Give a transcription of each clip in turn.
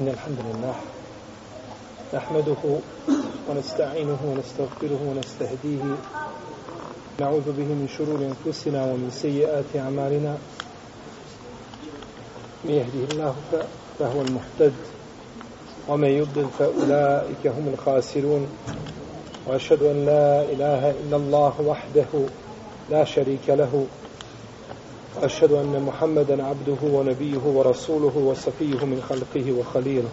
إن الحمد لله نحمده ونستعينه ونستغفره ونستهديه. نعوذ به من شرور أنفسنا ومن سيئات أعمالنا. من يهده الله فهو المحتد ومن يضلل فأولئك هم الخاسرون. وأشهد أن لا إله إلا الله وحده لا شريك له. وأشهد أن محمدا عبده ونبيه ورسوله وصفيه من خلقه وخليله.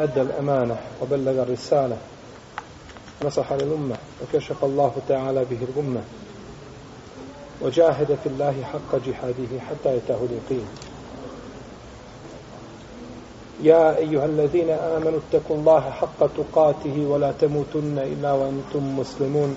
أدى الأمانة وبلغ الرسالة. نصح للأمة وكشف الله تعالى به الغمة. وجاهد في الله حق جهاده حتى يتاه اليقين. يا أيها الذين آمنوا اتقوا الله حق تقاته ولا تموتن إلا وأنتم مسلمون.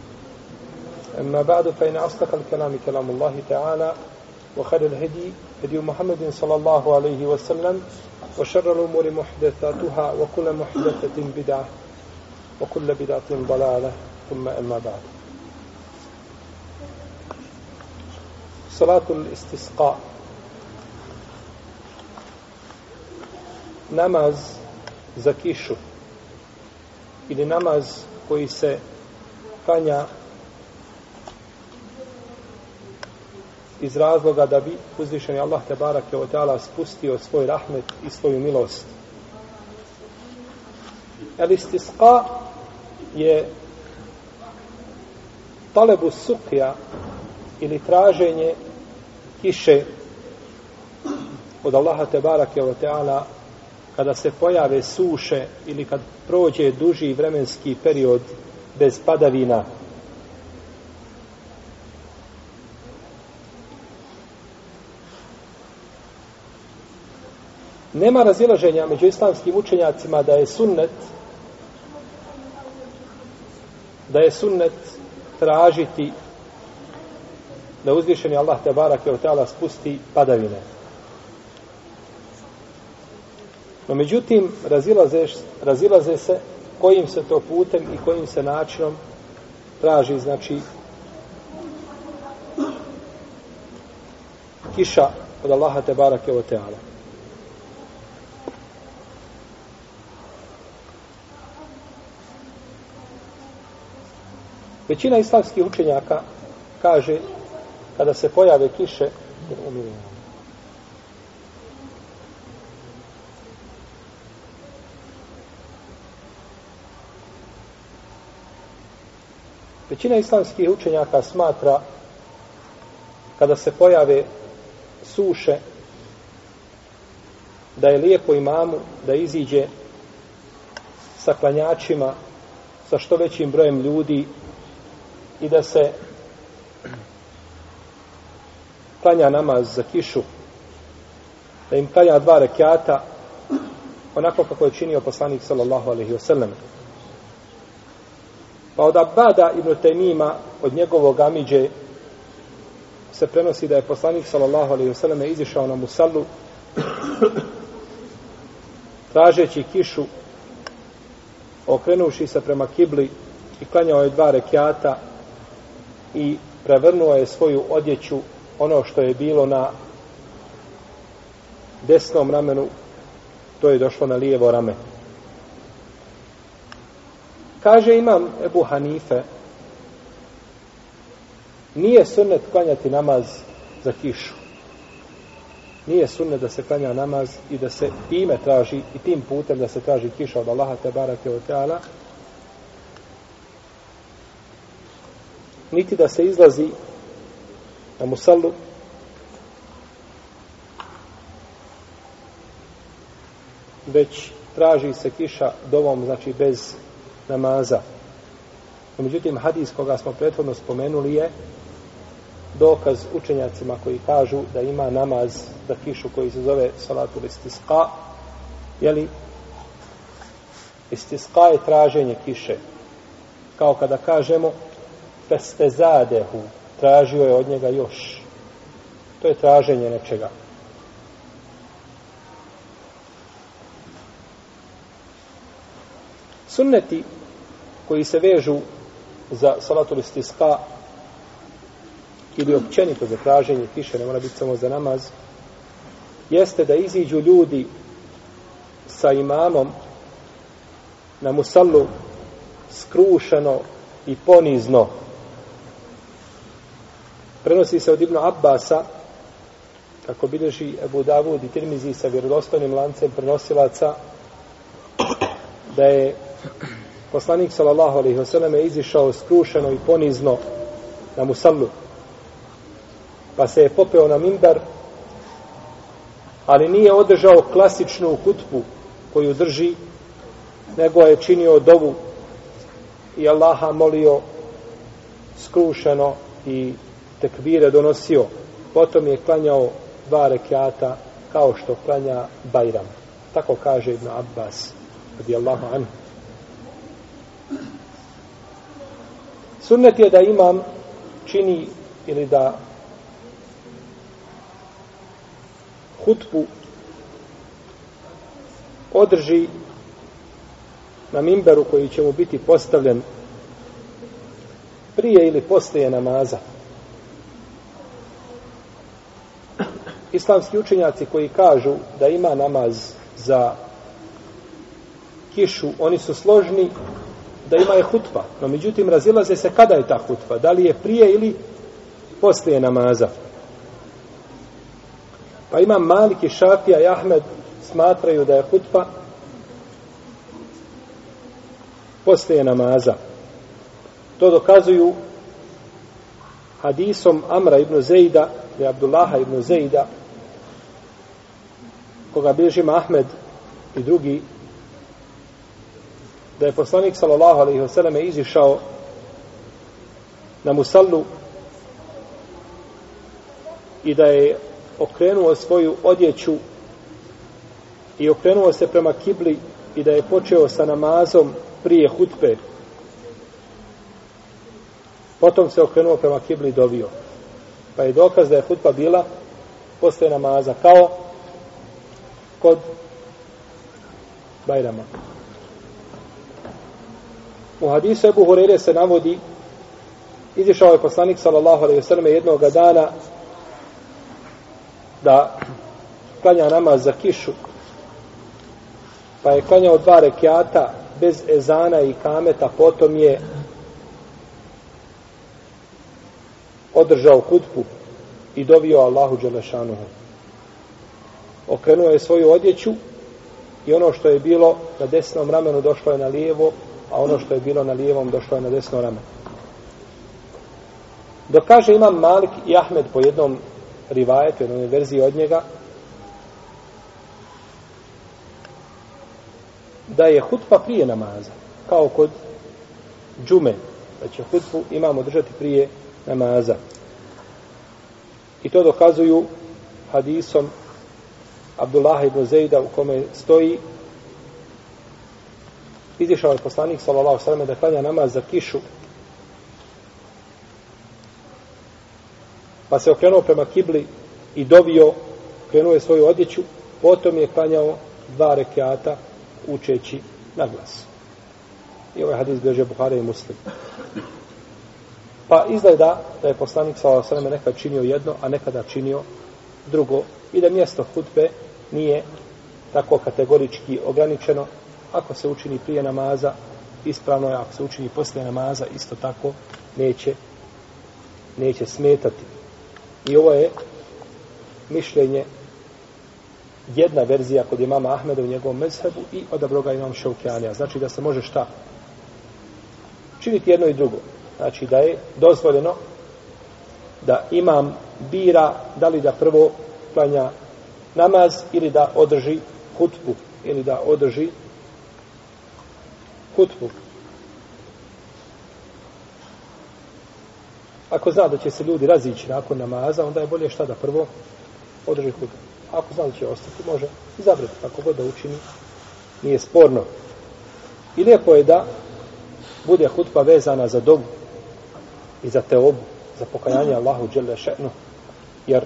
أما بعد فإن أصدق الكلام كلام الله تعالى وخير الهدي هدي محمد صلى الله عليه وسلم وشر الأمور محدثاتها وكل محدثة بدعة وكل بدعة ضلالة ثم أما بعد صلاة الاستسقاء namaz za kišu ili namaz koji se klanja iz razloga da bi uzvišeni Allah te barake od teala spustio svoj rahmet i svoju milost. El istisqa je talebu sukja ili traženje kiše od Allaha te barake od teala kada se pojave suše ili kad prođe duži vremenski period bez padavina Nema razilaženja među islamskim učenjacima da je sunnet da je sunnet tražiti da uzvišeni Allah te barak je od spusti padavine. No međutim, razilaze, razilaze se kojim se to putem i kojim se načinom traži, znači, kiša od Allaha te barak je teala. Većina islamskih učenjaka kaže kada se pojave kiše Većina islamskih učenjaka smatra kada se pojave suše da je lijepo imamu da iziđe sa klanjačima sa što većim brojem ljudi i da se klanja namaz za kišu, da im klanja dva rekiata, onako kako je činio poslanik sallallahu alaihi wasallam. Pa od Abada ibn Temima, od njegovog amiđe, se prenosi da je poslanik sallallahu alaihi wasallam izišao na musallu, tražeći kišu, okrenuši se prema kibli i klanjao je dva rekiata i prevrnuo je svoju odjeću ono što je bilo na desnom ramenu to je došlo na lijevo rame. Kaže imam Ebu Hanife nije sunnet klanjati namaz za kišu. Nije sunnet da se klanja namaz i da se ime traži i tim putem da se traži kiša od Allaha te barake od teala niti da se izlazi na musallu već traži se kiša dovom, znači bez namaza. No, međutim, hadis koga smo prethodno spomenuli je dokaz učenjacima koji kažu da ima namaz za kišu koji se zove salatu istisqa, jeli istisqa je traženje kiše. Kao kada kažemo festezadehu, tražio je od njega još. To je traženje nečega. Sunneti koji se vežu za salatul istisqa ili općenito za traženje kiše, ne mora biti samo za namaz, jeste da iziđu ljudi sa imamom na musallu skrušeno i ponizno. Prenosi se od Ibnu Abbasa, kako bilježi Ebu Davud i Tirmizi sa vjerodostojnim lancem prenosilaca, da je poslanik sallallahu alaihi wasallam izišao skrušeno i ponizno na musallu pa se je popeo na mimbar, ali nije održao klasičnu hutbu koju drži, nego je činio dovu i Allaha molio skrušeno i tekbire donosio. Potom je klanjao dva rekiata kao što klanja Bajram. Tako kaže Ibn Abbas, radijallahu anhu. Sunnet je da imam čini ili da hutbu održi na mimberu koji će mu biti postavljen prije ili poslije namaza. Islamski učenjaci koji kažu da ima namaz za kišu, oni su složni da ima je hutba. No međutim, razilaze se kada je ta hutba. Da li je prije ili poslije namaza. Pa ima Malik i Šafija i Ahmed smatraju da je hutba poslije namaza. To dokazuju hadisom Amra ibn Zejda i Abdullaha ibn Zejda koga bilježi Ahmed i drugi da je poslanik sallallahu alaihi wasallam izišao na musallu i da je okrenuo svoju odjeću i okrenuo se prema kibli i da je počeo sa namazom prije hutbe. Potom se okrenuo prema kibli i dovio. Pa je dokaz da je hutba bila posle namaza kao kod Bajrama. U hadisu Ebu Hurere se navodi izišao je poslanik sallallahu alaihi sallam jednoga dana da klanja namaz za kišu pa je klanjao dva rekiata bez ezana i kameta potom je održao hutbu i dovio Allahu Đelešanuhu okrenuo je svoju odjeću i ono što je bilo na desnom ramenu došlo je na lijevo a ono što je bilo na lijevom došlo je na desno rameno. dok kaže imam Malik i Ahmed po jednom rivajetu, jednoj verziji od njega, da je hutba prije namaza, kao kod džume, da će hutbu imamo držati prije namaza. I to dokazuju hadisom Abdullah ibn Zejda u kome stoji izišao je poslanik sallallahu sallam da klanja namaz za kišu pa se okrenuo prema kibli i dovio, krenuo je svoju odjeću, potom je klanjao dva rekiata učeći na glas. I ovaj hadis bježe Buhara i Muslim. Pa izgleda da je poslanik sallallahu sallam nekad činio jedno, a nekada činio drugo i da mjesto hutbe nije tako kategorički ograničeno. Ako se učini prije namaza, ispravno je, ako se učini poslije namaza, isto tako neće, neće smetati. I ovo je mišljenje jedna verzija kod imama Ahmeda u njegovom mezhebu i odabro ga imam Šaukjanija. Znači da se može šta? Činiti jedno i drugo. Znači da je dozvoljeno da imam bira da li da prvo klanja namaz ili da održi hutbu ili da održi hutbu. Ako zna da će se ljudi razići nakon namaza, onda je bolje šta da prvo održi hutbu. Ako zna da će ostati, može izabrati kako god da učini. Nije sporno. I lijepo je da bude hutba vezana za dobu i za teobu, za pokajanje Allahu dželle še'nu. Jer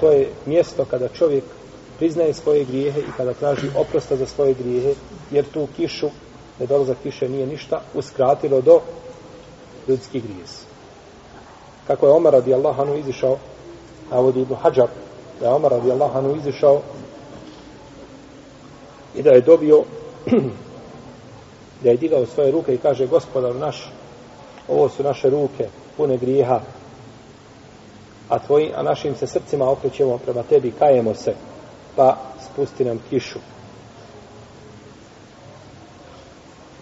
to je mjesto kada čovjek priznaje svoje grijehe i kada traži oprosta za svoje grijehe, jer tu kišu, nedolazak kiše nije ništa, uskratilo do ljudskih grijesa. Kako je Omar radijallahu anhu izišao, navodi Ibn Hajar, da je Omar radijallahu anhu izišao i da je dobio da je digao svoje ruke i kaže gospodar naš, ovo su naše ruke pune grijeha, a, tvoji, a našim se srcima okrećemo prema tebi, kajemo se, pa spusti nam kišu.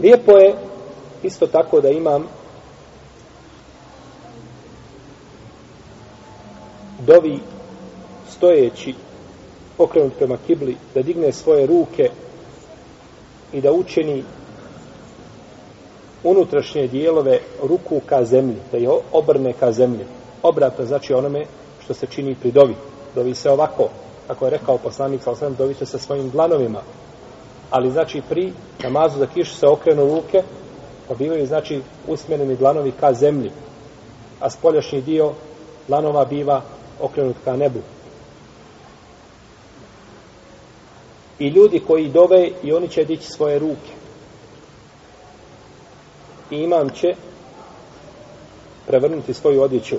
Lijepo je isto tako da imam dovi stojeći okrenut prema kibli, da digne svoje ruke i da učeni unutrašnje dijelove ruku ka zemlji, da je obrne ka zemlji. Obratno znači onome što se čini pri dovi. Dovi se ovako, kako je rekao poslanik sa osvijem, dovi se sa svojim dlanovima. Ali znači pri namazu za kišu se okrenu ruke, pa bivaju znači usmjereni dlanovi ka zemlji. A spoljašnji dio dlanova biva okrenut ka nebu. I ljudi koji dove i oni će dići svoje ruke. I imam će prevrnuti svoju odjeću.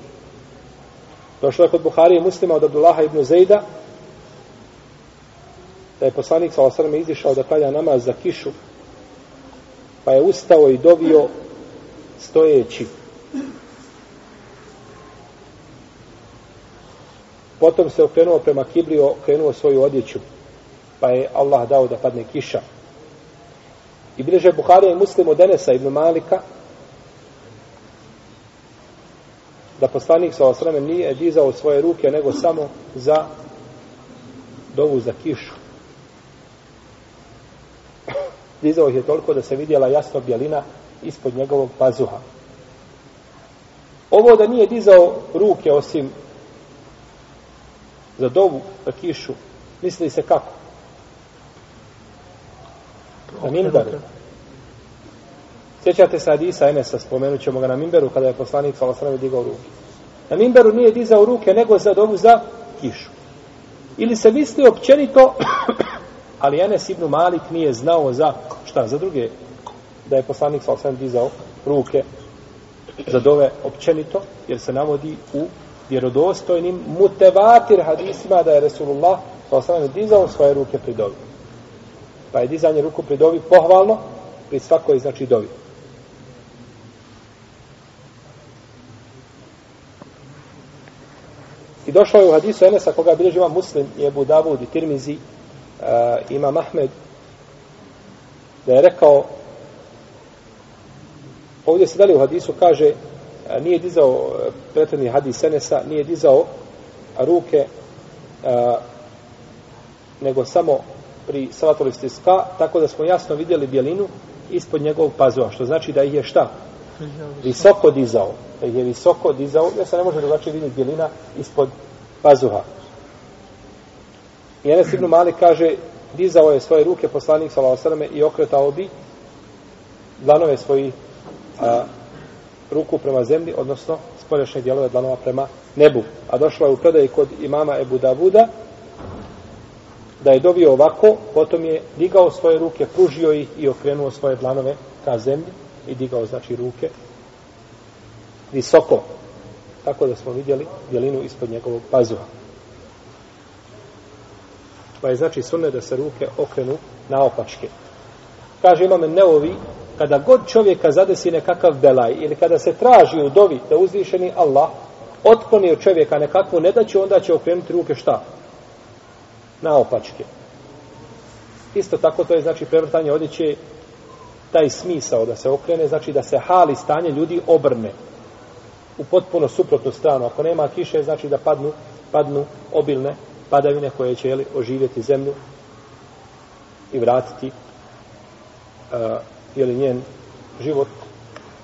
Došlo je kod Buhari i muslima od Abdullaha ibn Zejda da je poslanik sa osrme izišao da kalja namaz za kišu pa je ustao i dovio stojeći Potom se okrenuo prema kibli, okrenuo svoju odjeću. Pa je Allah dao da padne kiša. I bileže Buharija i muslim od Enesa ibn Malika da poslanik sa osrame nije dizao svoje ruke nego samo za dovu za kišu. Dizao ih je toliko da se vidjela jasno bjelina ispod njegovog pazuha. Ovo da nije dizao ruke osim za dovu, za kišu, misli se kako? Na minberu. Sjećate se Adisa Enesa, spomenut ćemo ga na Mimberu, kada je poslanik sa osrame digao ruke. Na Mimberu nije dizao ruke nego za dovu za kišu. Ili se misli općenito, ali Enes ibn Malik nije znao za šta, za druge, da je poslanik sa dizao ruke za dove općenito, jer se navodi u vjerodostojnim mutevatir hadisima da je Resulullah s.a.v. dizao svoje ruke pri dovi. Pa je dizanje ruku pri dovi pohvalno pri svakoj znači dovi. I došlo je u hadisu Enesa koga bilježi ima muslim i Ebu Davud i Tirmizi eh, uh, ima Mahmed da je rekao ovdje se dalje u hadisu kaže eh, nije dizao eh, pretredni hadis Senesa, nije dizao ruke a, nego samo pri salatoli stiska, tako da smo jasno vidjeli bjelinu ispod njegovog pazova, što znači da ih je šta? Visoko dizao. Da ih je visoko dizao, jer se ne može drugačije vidjeti bjelina ispod pazuha. I Enes ibn Malik kaže, dizao je svoje ruke poslanik s.a.v. i okretao bi dlanove svojih a, ruku prema zemlji, odnosno spoljašnje dijelove dlanova prema nebu. A došla je u predaj kod imama Ebu Davuda, da je dobio ovako, potom je digao svoje ruke, pružio ih i okrenuo svoje dlanove ka zemlji i digao, znači, ruke visoko. Tako da smo vidjeli dijelinu ispod njegovog pazuha. Pa je, znači, sunne da se ruke okrenu na opačke. Kaže imam Neovi, kada god čovjeka zadesi nekakav belaj ili kada se traži u dovi da uzvišeni Allah otkloni od čovjeka nekakvu nedaću, onda će okrenuti ruke šta? Na opačke. Isto tako to je znači prevrtanje odjeće taj smisao da se okrene, znači da se hali stanje ljudi obrne u potpuno suprotnu stranu. Ako nema kiše, znači da padnu, padnu obilne padavine koje će jeli, oživjeti zemlju i vratiti uh, jeli, njen život,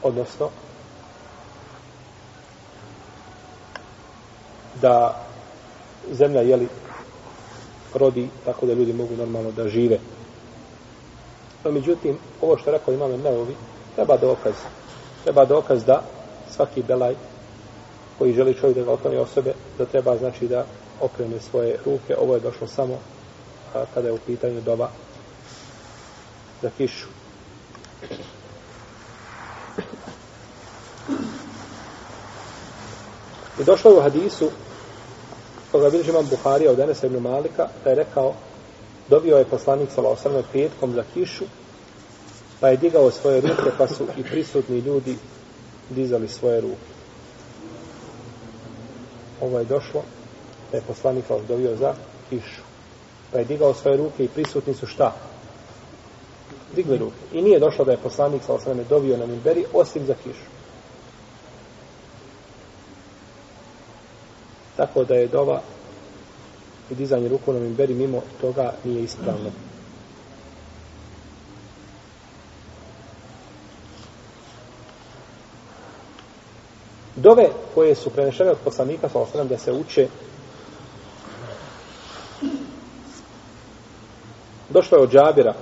odnosno da zemlja jeli rodi tako da ljudi mogu normalno da žive. No, međutim, ovo što rekao imam Neovi, treba dokaz. Treba dokaz da svaki belaj koji želi čovjek da ga okloni osobe, da treba znači da okrene svoje ruke. Ovo je došlo samo a, kada je u pitanju doba za kišu. I došlo je u hadisu koga bilježi imam Buharija od Enesa ibn Malika, da je rekao, dobio je poslanik Salosrme petkom za kišu, pa je digao svoje ruke, pa su i prisutni ljudi dizali svoje ruke. Ovo je došlo, da je poslanik Salosrme dobio za kišu. Pa je digao svoje ruke i prisutni su šta? Digli ruke. I nije došlo da je poslanik Salosrme dobio na minberi, osim za kišu. Tako da je dova i dizanje ruku na minberi mimo toga nije ispravno. Dove koje su prenešene od poslanika sa osnovom da se uče došlo je od džabira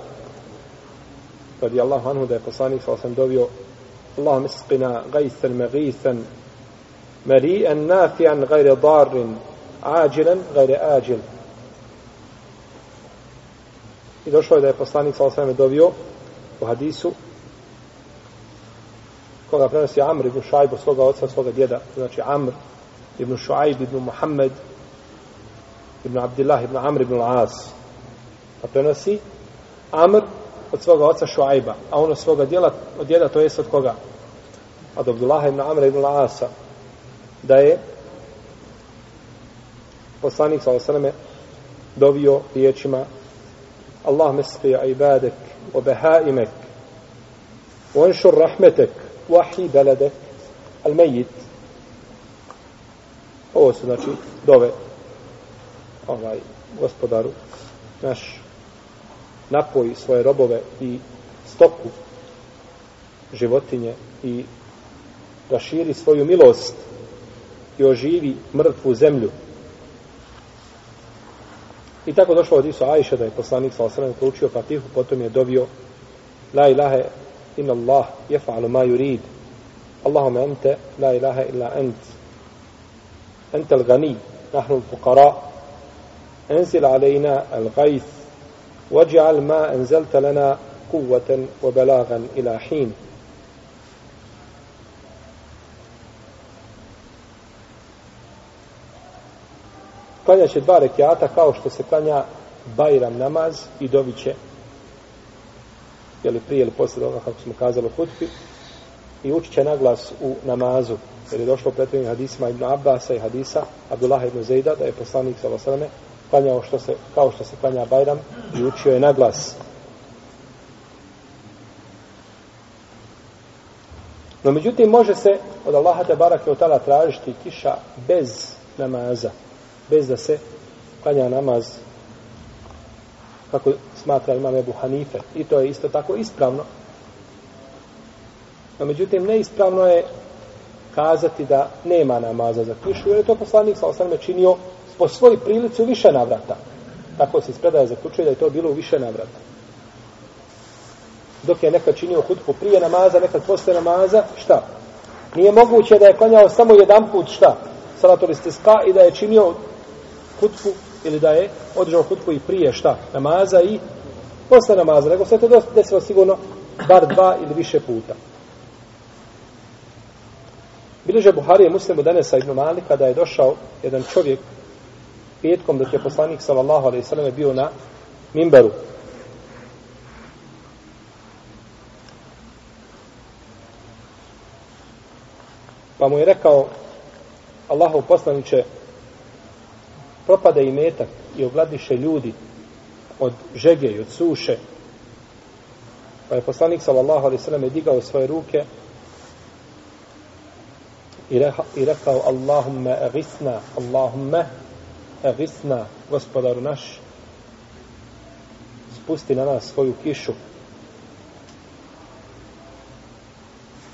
radi Allahu anhu da je poslanik sa osnovom dovio Allahum isqina gajsan magisan marijan nafijan gajre darin ađelen gajre ađil. I došlo je da je poslanik sa osvrame dovio u hadisu koga prenosi Amr ibn Šajb od svoga oca, svoga djeda. Znači Amr ibn Šuajb ibn Muhammed ibn Abdillah ibn Amr ibn Al-As. Pa prenosi Amr od svoga oca Šuajba, a on od svoga djela, od djeda, to jest od koga? Od Abdullah ibn Amr ibn Al-Asa. Da je poslanik sa osaname dovio riječima Allah mesqi ibadek o behaimek o enšur rahmetek wahi beledek al mejit ovo su znači dove ovaj gospodaru naš napoji svoje robove i stoku životinje i raširi svoju milost i oživi mrtvu zemlju. I tako došlo od Isu Ajša da je poslanik sa osrame proučio Fatihu, potom je dovio La ilahe in Allah jefa'alu ma yurid. Allahumma ente la ilahe illa ent. Ente al-gani, nahnu al-fuqara. Enzil alejna al-gajth. Ma enzelta lana kuvvatan wa balagan ila hin. klanja će dva rekiata kao što se klanja Bajram namaz i doviće je li prije ili posle toga kako smo kazali u hutbi i učit će naglas u namazu jer je došlo u pretrednim hadisima Ibn Abbasa i hadisa Abdullah ibn Zejda da je poslanik sa Vasaleme klanjao što se, kao što se klanja Bajram i učio je naglas no međutim može se od Allaha te barake od tala tražiti kiša bez namaza bez da se klanja namaz kako smatra imam Ebu Hanife. I to je isto tako ispravno. No međutim neispravno je kazati da nema namaza za kišu jer je to poslanik sa osnovne činio po svoj prilici u više navrata. Tako se ispredaje zaključuje da je to bilo u više navrata. Dok je nekad činio hutku prije namaza nekad posle namaza šta? Nije moguće da je klanjao samo jedan put šta? Salatul istiska i da je činio hutbu ili da je održao hutbu i prije šta namaza i posle namaza, nego se to desilo sigurno bar dva ili više puta. Bileže Buharije muslimu Denesa ibn Malika kada je došao jedan čovjek petkom dok je poslanik sallallahu alaihi sallam bio na mimberu. Pa mu je rekao Allahov poslaniće propada i metak i ogladiše ljudi od žege i od suše. Pa je poslanik sallallahu alaihi sallam digao svoje ruke i, reha, i rekao Allahumme agisna, Allahumme agisna, gospodaru naš, spusti na nas svoju kišu.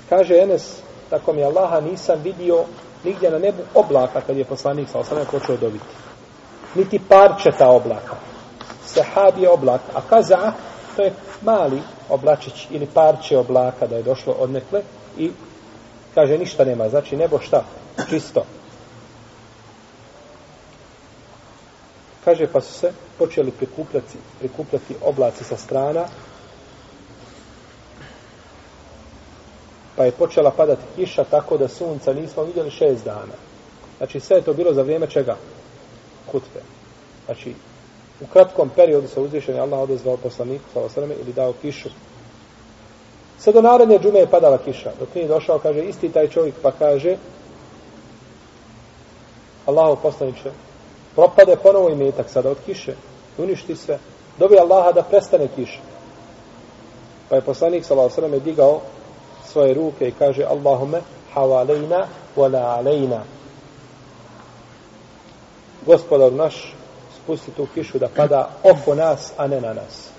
Kaže Enes, tako mi Allaha nisam vidio nigdje na nebu oblaka kad je poslanik sa osam počeo dobiti. Niti parčeta oblaka. Sehab je oblak, a kaza to je mali oblačić ili parče oblaka da je došlo od nekle i kaže ništa nema, znači nebo šta? Čisto. Kaže pa su se počeli prikupljati, prikupljati oblaci sa strana pa je počela padati kiša tako da sunca nismo vidjeli šest dana. Znači sve je to bilo za vrijeme čega? Kutbe. Znači u kratkom periodu se uzvišen Allah odezvao poslaniku sa osreme ili dao kišu. Sve do naredne džume je padala kiša. Dok nije došao, kaže, isti taj čovjek pa kaže Allahov poslaniče, propade ponovo i metak sada od kiše, uništi sve, dobi Allaha da prestane kiša. Pa je poslanik sa osrame digao svoje ruke i kaže Allahume havalejna wala alejna. Gospodar naš, spusti tu kišu da pada oko nas, a ne na nas.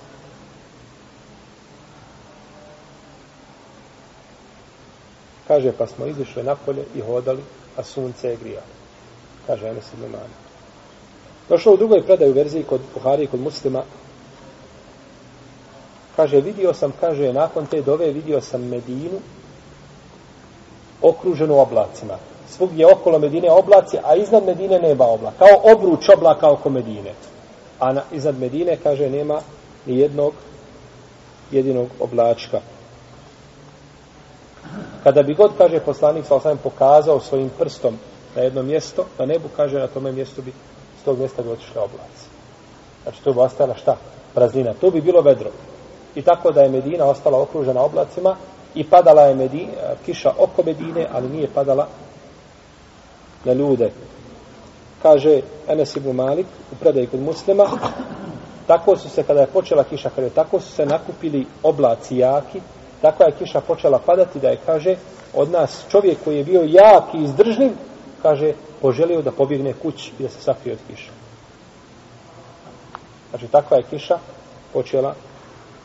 Kaže, pa smo izišli napolje i hodali, a sunce je grijalo. Kaže, Enes ibn Mani. Došlo u drugoj predaju verziji kod Buhari i kod muslima. Kaže, vidio sam, kaže, nakon te dove vidio sam Medinu okruženu oblacima svugdje okolo Medine oblaci, a iznad Medine nema oblaka. Kao obruč oblaka oko Medine. A na, iznad Medine, kaže, nema ni jednog jedinog oblačka. Kada bi god, kaže poslanik, sa osam pokazao svojim prstom na jedno mjesto, na nebu, kaže, na tome mjestu bi s tog mjesta bi otišli oblaci. Znači, to bi ostala šta? Praznina. To bi bilo vedro. I tako da je Medina ostala okružena oblacima i padala je Medina, kiša oko Medine, ali nije padala na ljude. Kaže Enes ibn Malik u predaju kod muslima, tako su se, kada je počela kiša, kada je tako su se nakupili oblaci jaki, tako je kiša počela padati, da je, kaže, od nas čovjek koji je bio jak i izdržljiv, kaže, poželio da pobjegne kući i da se sakrije od kiša. Znači, takva je kiša počela,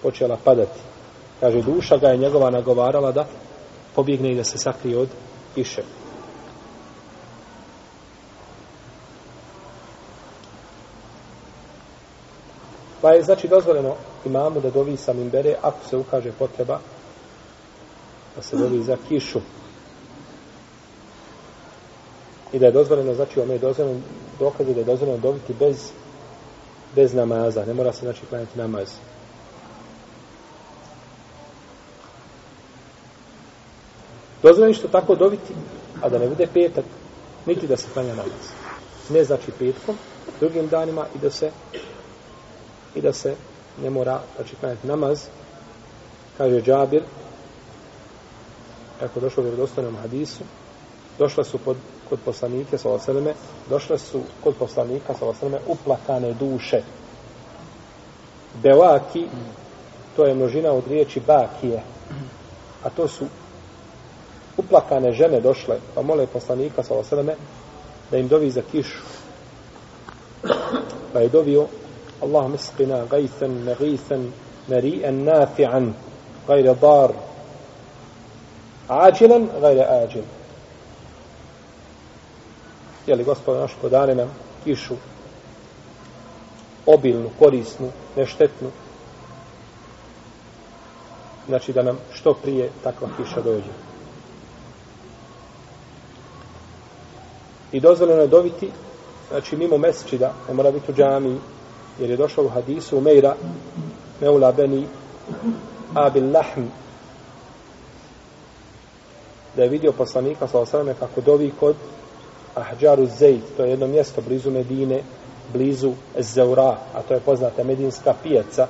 počela padati. Kaže, duša ga je njegova nagovarala da pobjegne i da se sakrije od kiše. Pa je znači dozvoljeno imamu da dovi sa mimbere ako se ukaže potreba da se dovi za kišu. I da je dozvoljeno, znači ome je dozvoljeno dokaze da je dozvoljeno dobiti bez bez namaza. Ne mora se znači klanjati namaz. Dozvoljeno što tako dobiti, a da ne bude petak, niti da se klanja namaz. Ne znači petkom, drugim danima i da se i da se ne mora znači klanjati namaz kaže Džabir kako došlo u vjerodostojnom hadisu došla su pod, kod poslanike sa oseleme došle su kod poslanika sa oseleme uplakane duše. Beaki to je množina od riječi Bakije a to su uplakane žene došle pa mole poslanika sa oseleme da im dovi za kišu pa je dovio اللهم اسقنا غيثا نغيثا مريئا نافعا غير ضار عاجلا غير آجل jeli gospod naš podane nam kišu obilnu, korisnu, neštetnu znači da nam što prije takva kiša dođe i dozvoljeno je dobiti znači mimo mesečida ne mora biti u džamiji jer je došlo u hadisu Umeira Meula Beni Abil Lahm da je vidio poslanika sa osrame kako dovi kod Ahđaru Zejt, to je jedno mjesto blizu Medine, blizu Zeura, a to je poznata medinska pijaca,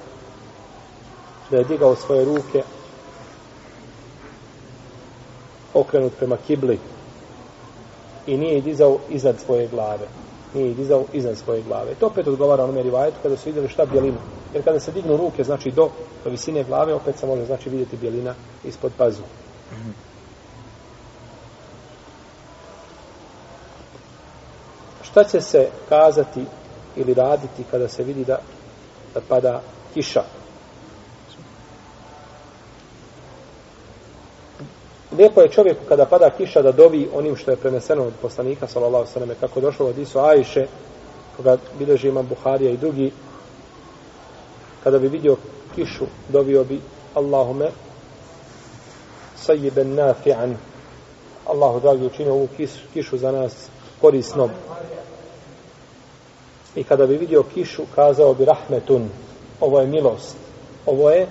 da je digao svoje ruke okrenut prema kibli i nije dizao iznad svoje glave nije dizao iznad svoje glave. To opet odgovara onome rivajetu kada su vidjeli šta bjelina. Jer kada se dignu ruke, znači do, do visine glave, opet se može znači vidjeti bjelina ispod pazu. Šta će se kazati ili raditi kada se vidi da, da pada kiša? Lijepo je čovjeku kada pada kiša da dovi onim što je preneseno od poslanika sallallahu alejhi ve kako došlo od Isu Ajše koga bilježi imam Buharija i drugi kada bi vidio kišu dovio bi Allahume sayyiban nafi'an. Allahu dragi učinio ovu kišu za nas korisnom. I kada bi vidio kišu kazao bi rahmetun ovo je milost. Ovo je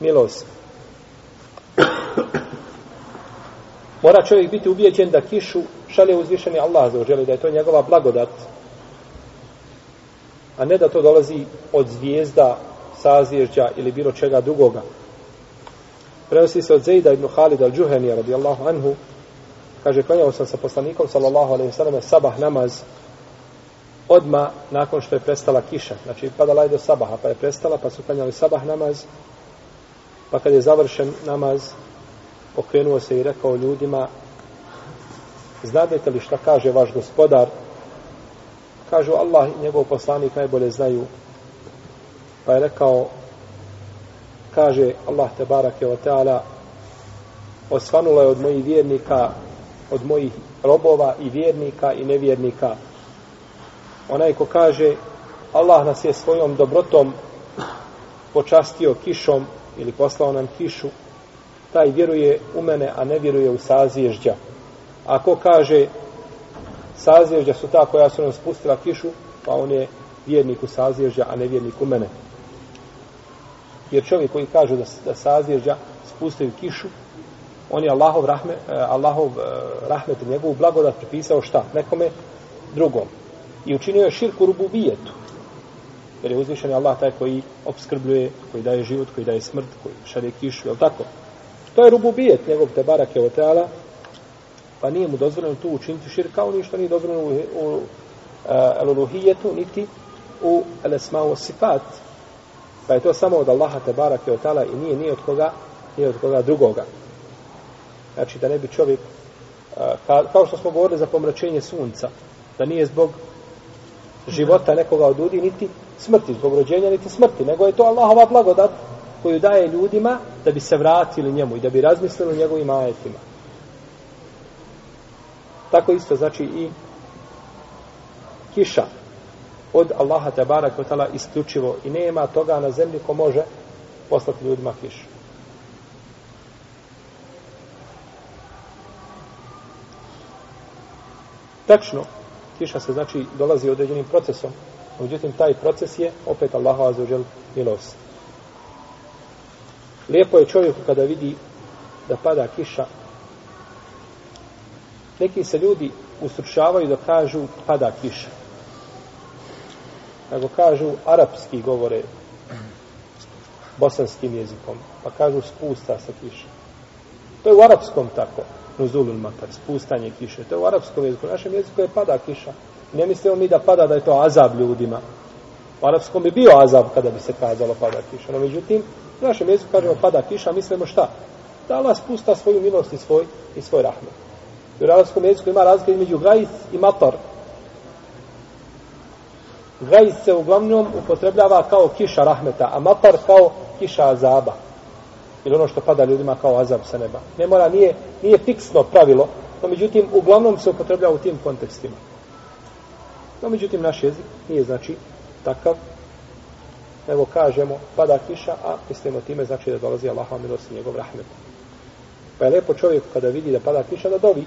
milost. Mora čovjek biti ubijeđen da kišu šalje uzvišeni Allah za uđeli, da je to njegova blagodat. A ne da to dolazi od zvijezda, sazvježđa ili bilo čega drugoga. Prenosi se od Zejda ibn Halid al-đuhenija radijallahu anhu, kaže, klanjao sam sa poslanikom, sallallahu alaihi sallam, sabah namaz, odma nakon što je prestala kiša. Znači, padala je do sabaha, pa je prestala, pa su klanjali sabah namaz, pa kad je završen namaz, okrenuo se i rekao ljudima znadete li šta kaže vaš gospodar? Kažu Allah i njegov poslanik najbolje znaju. Pa je rekao kaže Allah te barake o teala osvanula je od mojih vjernika od mojih robova i vjernika i nevjernika. Onaj ko kaže Allah nas je svojom dobrotom počastio kišom ili poslao nam kišu taj vjeruje u mene, a ne vjeruje u sazježđa. Ako kaže sazježđa su ta koja su nam spustila kišu, pa on je vjernik u sazježđa, a ne vjernik u mene. Jer čovjek koji kaže da, da sazježđa spustaju kišu, on je Allahov, rahme, eh, Allahov rahmet rahmet, njegovu blagodat pripisao šta? Nekome drugom. I učinio je širku rububijetu. Jer je uzvišen Allah taj koji obskrbljuje, koji daje život, koji daje smrt, koji šalje kišu, je tako? To je rububijet njegov te barake od teala, pa nije mu dozvoljeno tu učiniti širk, kao ništa nije dozvoljeno u, u uh, eh, eluluhijetu, niti u elesmao sifat. Pa je to samo od Allaha te barake od teala i nije ni od koga, nije od koga drugoga. Znači da ne bi čovjek, uh, ka, kao što smo govorili za pomračenje sunca, da nije zbog života nekoga od ljudi, niti smrti, zbog rođenja, niti smrti, nego je to Allahova blagodat koju daje ljudima da bi se vratili njemu i da bi razmislili o njegovim ajetima. Tako isto znači i kiša od Allaha te barak otala isključivo i nema toga na zemlji ko može poslati ljudima kišu. Tačno, kiša se znači dolazi određenim procesom, međutim taj proces je opet Allahu azuđel milost. Lijepo je čovjeku kada vidi da pada kiša. Neki se ljudi ustručavaju da kažu pada kiša. Nego kažu arapski govore bosanskim jezikom. Pa kažu spusta se kiša. To je u arapskom tako. Nuzulul matar, spustanje kiše. To je u arapskom jeziku. U našem jeziku je pada kiša. Ne mislimo mi da pada da je to azab ljudima. U arapskom bi bio azab kada bi se kazalo pada kiša. No međutim, U našem jeziku kažemo pada kiša, mislimo šta? Da Allah spusta svoju milost i svoj, i svoj rahmet. U arabskom jeziku ima razlika između gajs i matar. Gajs se uglavnom upotrebljava kao kiša rahmeta, a matar kao kiša azaba. Ili ono što pada ljudima kao azab sa neba. Ne mora, nije, nije fiksno pravilo, no međutim, uglavnom se upotrebljava u tim kontekstima. No međutim, naš jezik nije znači takav, nego kažemo pada kiša, a mislimo time znači da dolazi Allahova milost i njegov rahmet. Pa je lepo čovjek kada vidi da pada kiša da dovi,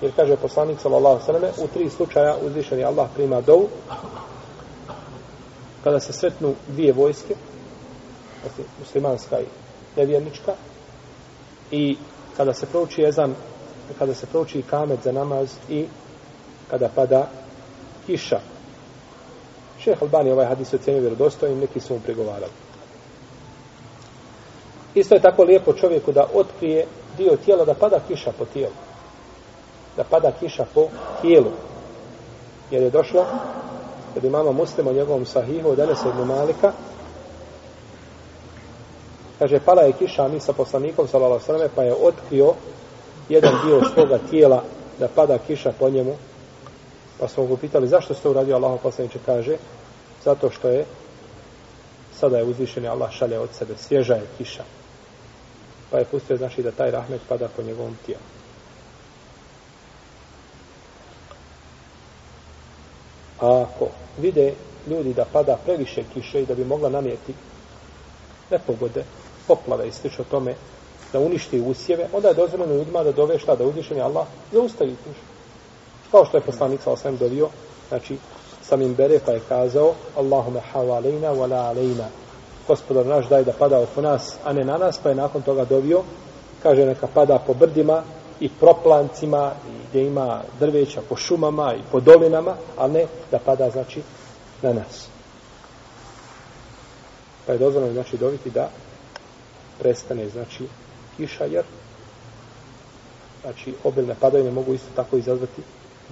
jer kaže poslanik sallallahu sallam u tri slučaja uzvišeni Allah prima dovu, kada se sretnu dvije vojske, znači muslimanska i nevjernička, i kada se prouči jezan, kada se prouči kamet za namaz i kada pada kiša. Šeh Albani ovaj hadis ocenio vjerodostojnim, neki su mu pregovarali. Isto je tako lijepo čovjeku da otkrije dio tijela, da pada kiša po tijelu. Da pada kiša po tijelu. Jer je došlo, kod imama muslima o njegovom sahihu, od Enesa ibn Malika, kaže, pala je kiša, mi sa poslanikom, salala alejhi pa je otkrio jedan dio svoga tijela da pada kiša po njemu, Pa smo ga pitali zašto ste uradio Allah poslaniče kaže zato što je sada je uzvišeni Allah šalje od sebe svježa je kiša. Pa je pustio, znači, da taj rahmet pada po njegovom tijelu. A ako vide ljudi da pada previše kiše i da bi mogla namijeti nepogode, poplave i slično tome, da uništi usjeve, onda je dozvoljeno ljudima da dove šta, da uzvišeni Allah zaustavi kišu. Kao što je poslanik sa osvijem dovio, znači, samim bere pa je kazao Allahume havalejna wa la alejna gospodar naš daj da pada oko nas a ne na nas pa je nakon toga dovio. Kaže neka pada po brdima i proplancima i gdje ima drveća po šumama i po dolinama a ne da pada znači na nas. Pa je dozvoljeno znači dobiti da prestane znači kiša jer znači obilne padavine mogu isto tako izazvati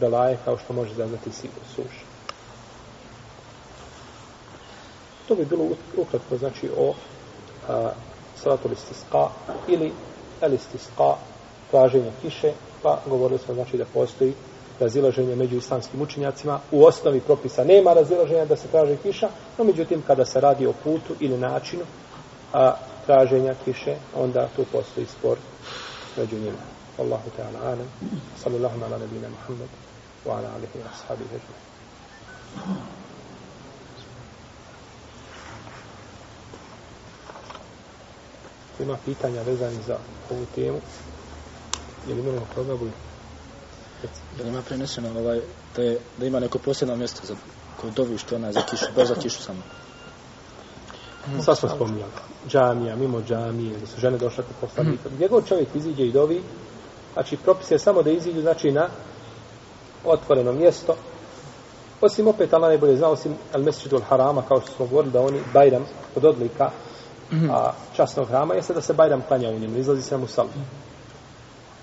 belaje kao što može zaznati suš. To bi bilo ukratko, znači, o a, salatu listisqa ili elistisqa, traženje kiše, pa govorili smo, znači, da postoji razilaženje među islamskim učenjacima. U osnovi propisa nema razilaženja da se traže kiša, no međutim, kada se radi o putu ili načinu a, traženja kiše, onda tu postoji spor među njima. Ta'ala alam. Sallallahu ala nabina Muhammad wa ala alihi wa ashabihi ajma'in. ima pitanja vezani za ovu temu ili moramo toga budu da ima preneseno ovaj, da, je, da ima neko posebno mjesto za koju dovi što ona za kišu, baš za kišu samo. Sad smo spominjali. Džamija, mimo džamije, da su žene došle kod poslanika. Gdje god čovjek iziđe i dovi, znači propis je samo da iziđu, znači na otvoreno mjesto. Osim opet, Allah najbolje zna, osim al mesjidu al harama, kao što smo govorili, da oni bajram od odlika a časnog hrama jeste da se Bajram klanja u njemu, izlazi se mu salu.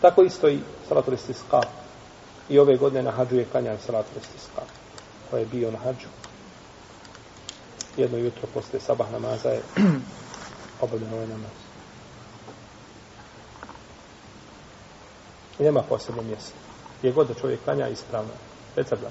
Tako isto i salatul istisqa. I ove godine na hađu je klanjan salatul istisqa, koji je bio na hađu. Jedno jutro posle sabah namaza je obavljeno ovaj namaz. I nema posebno mjesto. Gdje god da čovjek klanja ispravno. Recebno.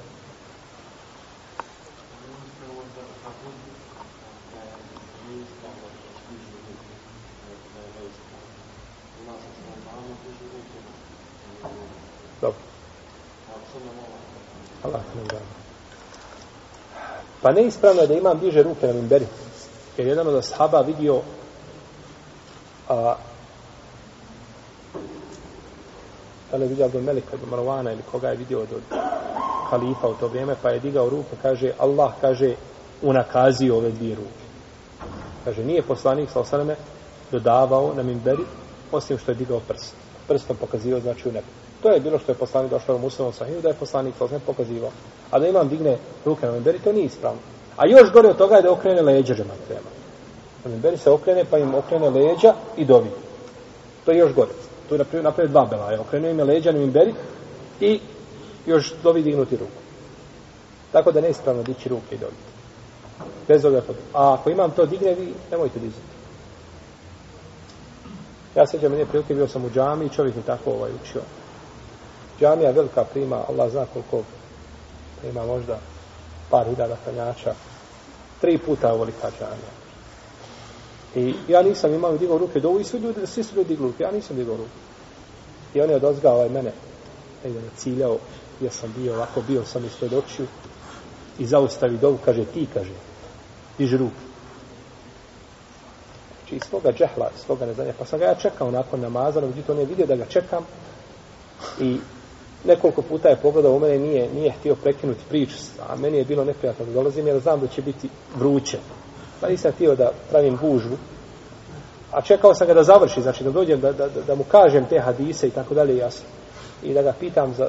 Allah ne da. Pa neispravno je da imam diže ruke na mimberi. Jer jedan od ashaba vidio a, da je vidio Abdul Melika od Marwana ili koga je vidio od, od halifa u to vrijeme, pa je digao ruke, kaže, Allah kaže, unakazio ove dvije ruke. Kaže, nije poslanik sa osaname dodavao na minberi, osim što je digao prst. Prstom pokazio, znači u nebu. To je bilo što je poslanik došao u muslimom sahiju, da je poslanik sa osaname pokazivao. A da imam digne ruke na minberi, to nije ispravno. A još gore od toga je da okrene leđa žematrema. Na minberi se okrene, pa im okrene leđa i dovi. To je još gore. Tu je napravio, napravio dva belaja. Okrenuo im leđa na memberi i još dovi dignuti ruku. Tako da ne ispravno dići ruke i dovi. Bez ovoga A ako imam to digne, vi nemojte dizati. Ja sećam, meni prilike, bio sam u džami i čovjek mi tako ovaj učio džamija velika prima, Allah zna koliko prima možda par hiljada klanjača, tri puta ovolika džamija. I ja nisam imao digao ruke do ovu i svi ljudi, svi su ljudi digli ruke, ja nisam digao ruke. I on je odozgao ovaj mene, e, negdje me ciljao, ja sam bio ovako, bio sam ispred očiju i zaustavi dovu, kaže, ti, kaže, diži ruku. Znači, iz svoga džehla, iz svoga neznanja, pa sam ga ja čekao nakon namaza, no međutim, on je vidio da ga čekam i nekoliko puta je pogledao u mene nije, nije htio prekinuti priču, a meni je bilo neprijatno da dolazim jer znam da će biti vruće. Pa nisam htio da pravim gužvu, a čekao sam ga da završi, znači da dođem, da, da, da mu kažem te hadise i tako dalje jasno. I da ga pitam za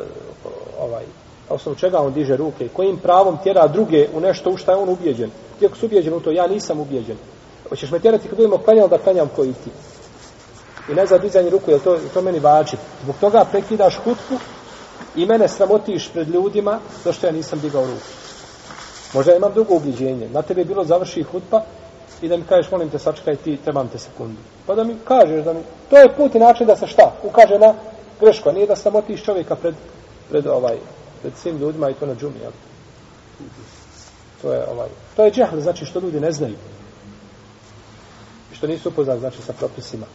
ovaj, osnovu čega on diže ruke, kojim pravom tjera druge u nešto u šta je on ubijeđen. Ti ako su ubijeđen u to, ja nisam ubijeđen. Hoćeš me tjerati kad budemo klanjali da klanjam koji ti. I ne za dizanje ruku, je to, to meni vači. Zbog toga prekidaš hutku i mene sramotiš pred ljudima zašto ja nisam digao ruku. Možda imam drugo ubiđenje. Na tebe je bilo završi hutba i da mi kažeš, molim te, sačekaj ti, trebam te sekundu. Pa da mi kažeš, da mi... To je put i način da se šta? Ukaže na grešku, a nije da sramotiš čovjeka pred, pred, ovaj, pred svim ljudima i to na džumi, jel? To je, ovaj, to je džehl, znači što ljudi ne znaju. I što nisu upoznali, znači, sa propisima.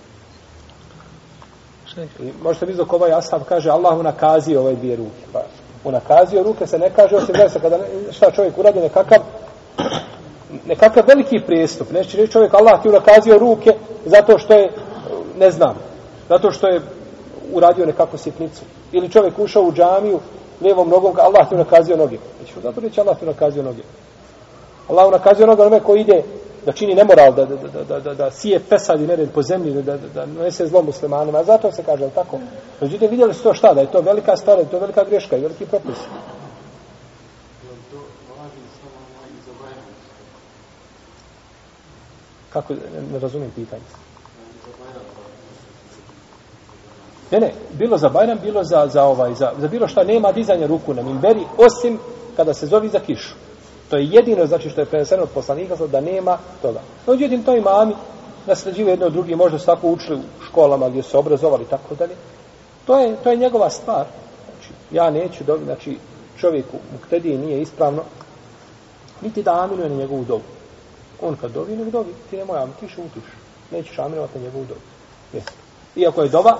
I možete vidjeti dok ovaj ashab kaže Allah mu nakazio ove dvije ruke. Pa, mu nakazio ruke se ne kaže osim zaista kada ne- šta čovjek uradi nekakav nekakav veliki prijestup. Neće reći čovjek Allah ti unakazio ruke zato što je, ne znam, zato što je uradio nekakvu sitnicu. Ili čovjek ušao u džamiju lijevom nogom, Allah ti unakazio noge. Neće zato reći Allah ti unakazio noge. Allah unakazio noge onome koji ide da čini nemoral, da, da, da, da, da, da sije pesad i nered po zemlji, da, da, da nese zlo muslimanima. Zato se kaže, tako? Međutim, vidjeli su to šta, da je to velika stvar, da je to velika greška i veliki propis. Kako, ne, razumijem pitanje. Ne, ne, bilo za Bajram, bilo za, za, ovaj, za, za bilo šta, nema dizanja ruku na mimberi, osim kada se zovi za kišu. To je jedino, znači, što je preneseno od poslanika, da nema toga. No, međutim, to imami nasljeđivo jedno od drugi, možda su tako učili u školama gdje su se obrazovali, i tako dalje. To je, to je njegova stvar. Znači, ja neću dobi, znači, čovjeku u ktediji nije ispravno, niti da aminuje na njegovu dobu. On kad dovi, nek dovi. Ti nemoj amin, ti šutiš. Nećeš aminovati na njegovu dobu. Jesi. Iako je doba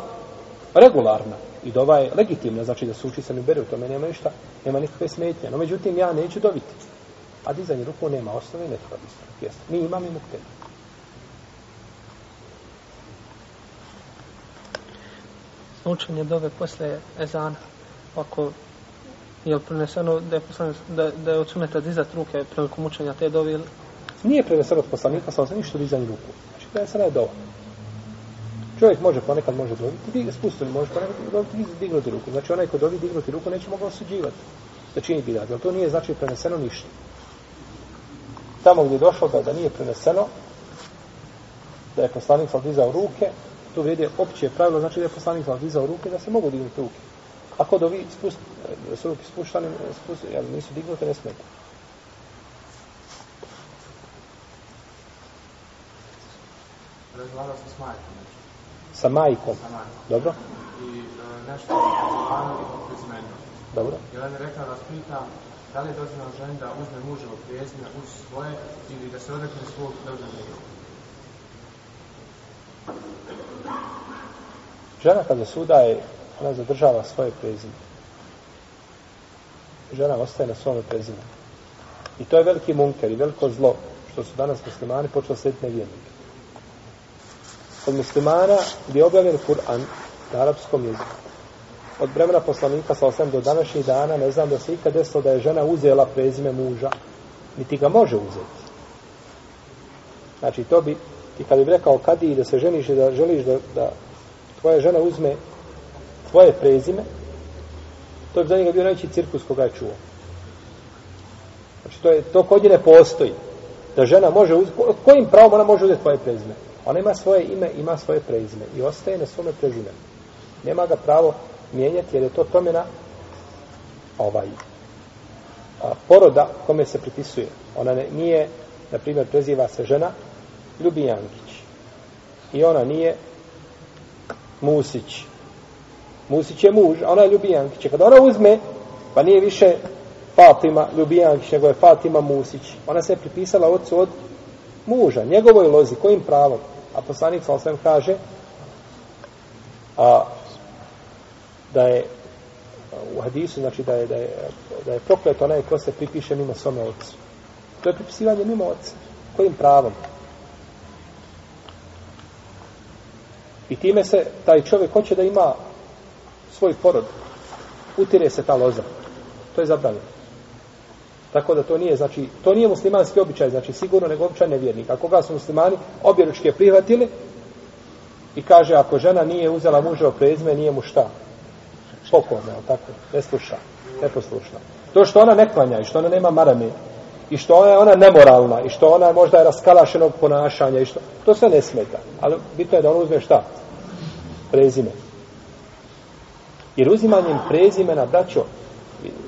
regularna i dova je legitimna, znači da se uči beru, to bere, u tome nema ništa, nema nikakve smetnje. No, međutim, ja neću dobiti. A dizanje ruku nema osnove i ne treba ispraviti. Jesi. Mi imamo i muktedi. učenje dove posle ezana. Ako je li preneseno da je, poslane, da, da je od suneta dizat ruke prilikom učenja te dove ili Nije preneseno od poslanika, samo se ništa dizanje ruku. Znači, prenesena je dova. Čovjek može ponekad može dobiti, spustili, može ponekad dobiti, dig- dignuti ruku. Znači, onaj ko dobi dignuti ruku neće mogao osuđivati da čini bidat. Ali to nije znači preneseno ništa. Tamo gdje je došlo da, da nije preneseno, da je poslanik sal dizao ruke, tu vrijede opće pravilo, znači da je poslanik sal dizao ruke, da se mogu dignuti ruke. Ako dovi spust, da su ruke spuštane, spust, jel, nisu dignute, ne smeta. razgovarao sam s majkom, znači, Sa majkom. sa majkom. Dobro? I e, nešto o Zubanu i. Dobro. I ona mi je rekla da vas pitam da li je dozvoljeno ženi da uzme muževo prezime uz svoje ili da se odrekne svog da uzme. Žena kada suda je, ona zadržava svoje prezime. Žena ostaje na svome prezime. I to je veliki munker i veliko zlo, što su danas muslimani počeli slijediti nevjernike. Kod muslimana gdje je objavljen Kur'an na arapskom jeziku, od vremena poslanika sa osam do današnjih dana, ne znam da se ikad desilo da je žena uzela prezime muža, niti ga može uzeti. Znači, to bi, ti kad bi rekao kadi da se ženiš i da želiš da, da tvoja žena uzme tvoje prezime, to bi za njega bio najveći cirkus koga je čuo. Znači, to, je, to kod nje ne postoji. Da žena može uzeti, kojim pravom ona može uzeti tvoje prezime? Ona ima svoje ime, ima svoje prezime i ostaje na svome prezimenu. Nema ga pravo mijenjati jer je to promjena ovaj a, poroda kome se pripisuje. Ona ne, nije, na primjer, preziva se žena Ljubijankić. I ona nije Musić. Musić je muž, a ona je Ljubijankić. Kada ona uzme, pa nije više Fatima Ljubijankić, nego je Fatima Musić. Ona se je pripisala ocu od muža, njegovoj lozi, kojim pravom? A poslanik sa osvijem kaže a, da je u hadisu, znači da je, da je, da je proklet onaj ko se pripiše mimo svome ocu. To je pripisivanje mimo oca. Kojim pravom? I time se taj čovjek hoće da ima svoj porod. Utire se ta loza. To je zabranjeno. Tako da to nije, znači, to nije muslimanski običaj, znači sigurno nego običaj nevjernika. Ako ga su muslimani objeručke prihvatili i kaže ako žena nije uzela muževo prezme, nije mu šta? Pokorna, je tako? Ne sluša, neposlušna. To što ona ne klanja i što ona nema marame i što ona je ona nemoralna i što ona je možda je raskalašenog ponašanja i što, to sve ne smeta. Ali bitno je da ona uzme šta? Prezime. Jer uzimanjem prezimena, braćo,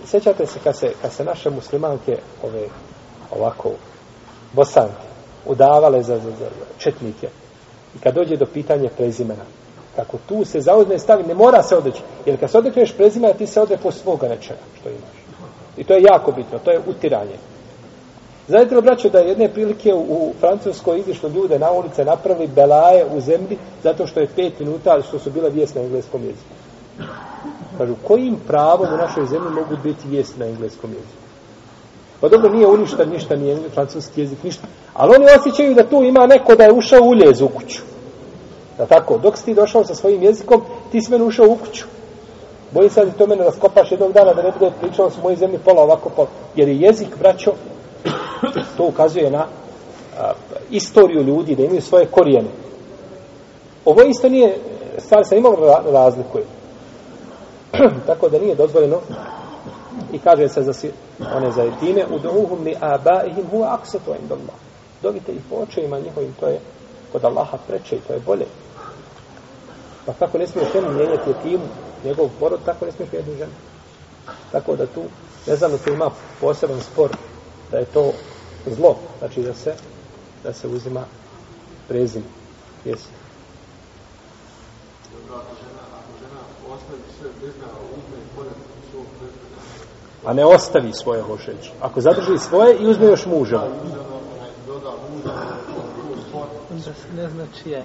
Sjećate se kad se, kad se naše muslimanke ove ovako bosanke udavale za, za, za četnike i kad dođe do pitanja prezimena kako tu se zauzme stavi, ne mora se odreći jer kad se odrekneš prezimena ti se odre svoga nečega što imaš i to je jako bitno, to je utiranje Znate li, braćo, da je jedne prilike u, u Francuskoj izišlo ljude na ulice, napravili belaje u zemlji, zato što je pet minuta, što su bile vijest na engleskom jeziku. Kažu, kojim pravom u našoj zemlji mogu biti vijest na engleskom jeziku? Pa dobro, nije uništa ništa, nije francuski jezik, ništa. Ali oni osjećaju da tu ima neko da je ušao u u kuću. Da tako, dok si ti došao sa svojim jezikom, ti si meni ušao u kuću. Bojim se da ti to mene raskopaš jednog dana da ne bude pričao su mojoj zemlji pola ovako pola. Jer je jezik, braćo, to ukazuje na a, istoriju ljudi, da imaju svoje korijene. Ovo isto nije, stvar se imalo razlikuje. tako da nije dozvoljeno i kaže se za si, one za u duhum li abaihim hu aksetu im dolma. Dovite ih po očevima njihovim, to je kod Allaha preče i to je bolje. Pa kako ne smiješ ženu mijenjati etimu, njegov porod, tako ne smiješ jednu ženu. Tako da tu, ne znam da tu ima poseban spor, da je to zlo, znači da se da se uzima prezim. Jesi. A ne ostavi svoje hošeć. Ako zadrži svoje i uzme još muža. Da se ne zna čije.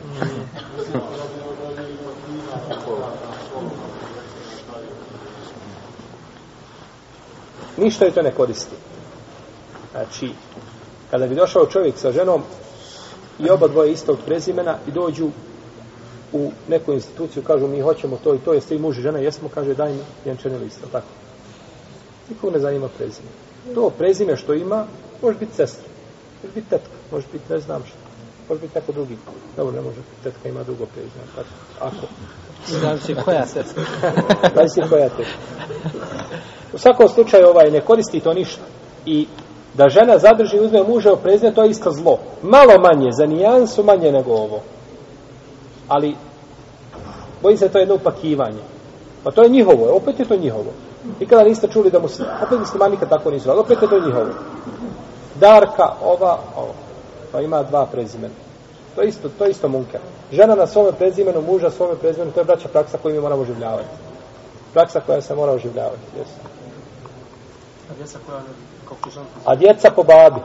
Ništa je to ne koristi. Znači, kada bi došao čovjek sa ženom i oba dvoje istog prezimena i dođu u neku instituciju, kažu mi hoćemo to i to, jeste i muž i žena, jesmo, kaže daj mi vjenčani lista, tako. Nikog ne zanima prezime. To prezime što ima, može biti sestra, može biti tetka, može biti ne znam što, može biti neko drugi. Dobro, ne može tetka, ima drugo prezime. Tako, ako. Znači, koja sestra? Znači, koja tetka. U svakom slučaju, ovaj, ne koristi to ništa. I da žena zadrži i uzme muža u prezime, to je isto zlo. Malo manje, za nijansu manje nego ovo. Ali, bojim se to je jedno upakivanje. Pa to je njihovo, opet je to njihovo. Nikada niste čuli da muslim, opet muslimani nikad tako nisu, ali opet je to njihovo. Darka, ova, ova. Pa ima dva prezimena. To je isto, to je isto munker. Žena na svome prezimenu, muža svome prezimenu, to je braća praksa koju mi moramo oživljavati. Praksa koja se mora oživljavati, jesu. A djeca koja. A po babi.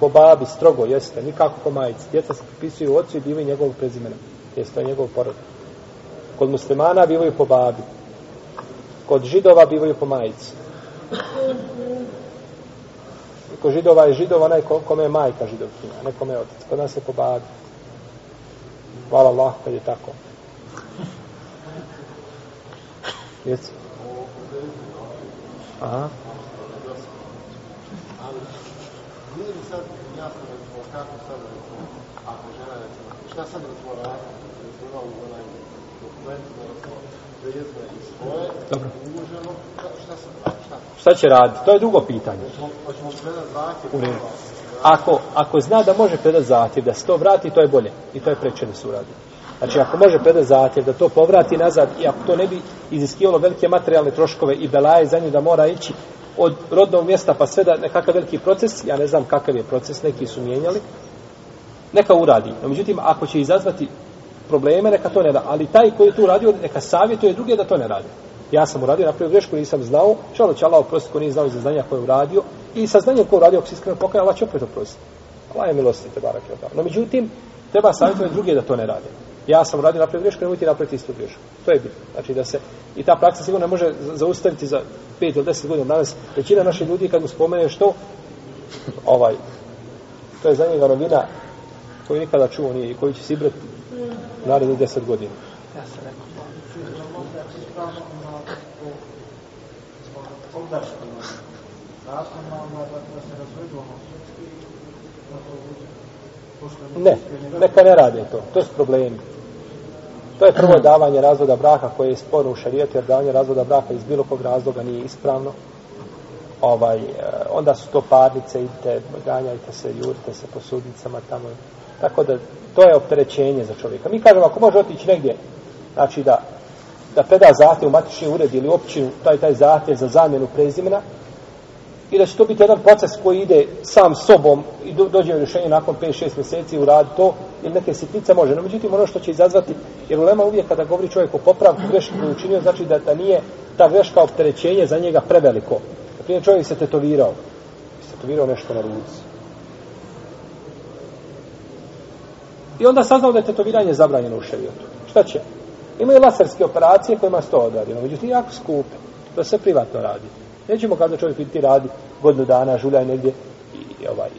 Po babi, strogo, jeste. Nikako po majici. Djeca se pripisuju ocu i bivaju njegovog prezimena. Jeste, to je njegov porod. Kod muslimana bivaju po babi. Kod židova bivaju po majici. Kod židova je židova onaj ko- kome je majka židovkinja, a ne kome je otac. Kod nas je po babi. Hvala Allah kad je tako. Jesi? Aha. Nije li sad jasno recimo kako sad recimo, ako žena recimo, šta sad recimo radi, recimo u onaj dokument, recimo, Dobro. šta, će raditi? To je drugo pitanje. U redu. Ako, ako zna da može predati zahtjev, da se to vrati, to je bolje. I to je preče da se uradi. Znači, ako može predati zahtjev, da to povrati nazad, i ako to ne bi iziskivalo velike materijalne troškove i belaje za nju da mora ići od rodnog mjesta pa sve da nekakav veliki proces, ja ne znam kakav je proces, neki su mijenjali, neka uradi. No, međutim, ako će izazvati probleme, neka to ne da. Ali taj koji je tu radio, neka savjetuje druge da to ne radi. Ja sam uradio, napravio grešku, nisam znao, čalo će Allah oprostiti ko nije znao za znanja koje je uradio, i sa znanjem koje je uradio, ako se iskreno pokaja, Allah će opet oprostiti. Allah je milosti, te barak je odao. No, međutim, treba savjetovati druge da to ne rade. Ja sam uradio, napravio grešku, nemojte napraviti istu grešku. To je bitno. Znači da se, i ta praksa sigurno ne može zaustaviti za 5 ili 10 godina. Danas, većina naše ljudi, kad mu spomene što, ovaj, to je za njega novina koju nikada čuo nije i koju će sibrati narednih 10 godina. Ja sam rekao. Ne, neka ne rade to. To su problemi. To je prvo davanje razvoda braka koje je sporno u šarijetu, jer davanje razvoda braka iz bilo kog razloga nije ispravno. Ovaj, e, onda su to parnice, idite, ganjajte se, jurite se po sudnicama tamo. Tako da, to je opterećenje za čovjeka. Mi kažemo, ako može otići negdje, znači da, da preda zahtjev u matični ured ili općinu, taj, taj zahtjev za zamjenu prezimena, i da će to biti jedan proces koji ide sam sobom i do, dođe u rješenje nakon 5-6 mjeseci u rad to ili neke sitnice može. No, međutim, ono što će izazvati, jer ulema uvijek kada govori čovjek o popravku greške koju učinio, znači da, da nije ta greška opterećenje za njega preveliko. Na primjer, čovjek se tetovirao. Se tetovirao nešto na ruci. I onda saznao da je tetoviranje zabranjeno u šerijotu. Šta će? Imaju laserske operacije kojima se to odradilo. Međutim, jako skupe. To se privatno radi. Nećemo kada čovjek ti radi godinu dana, žuljaj negdje i, ovaj,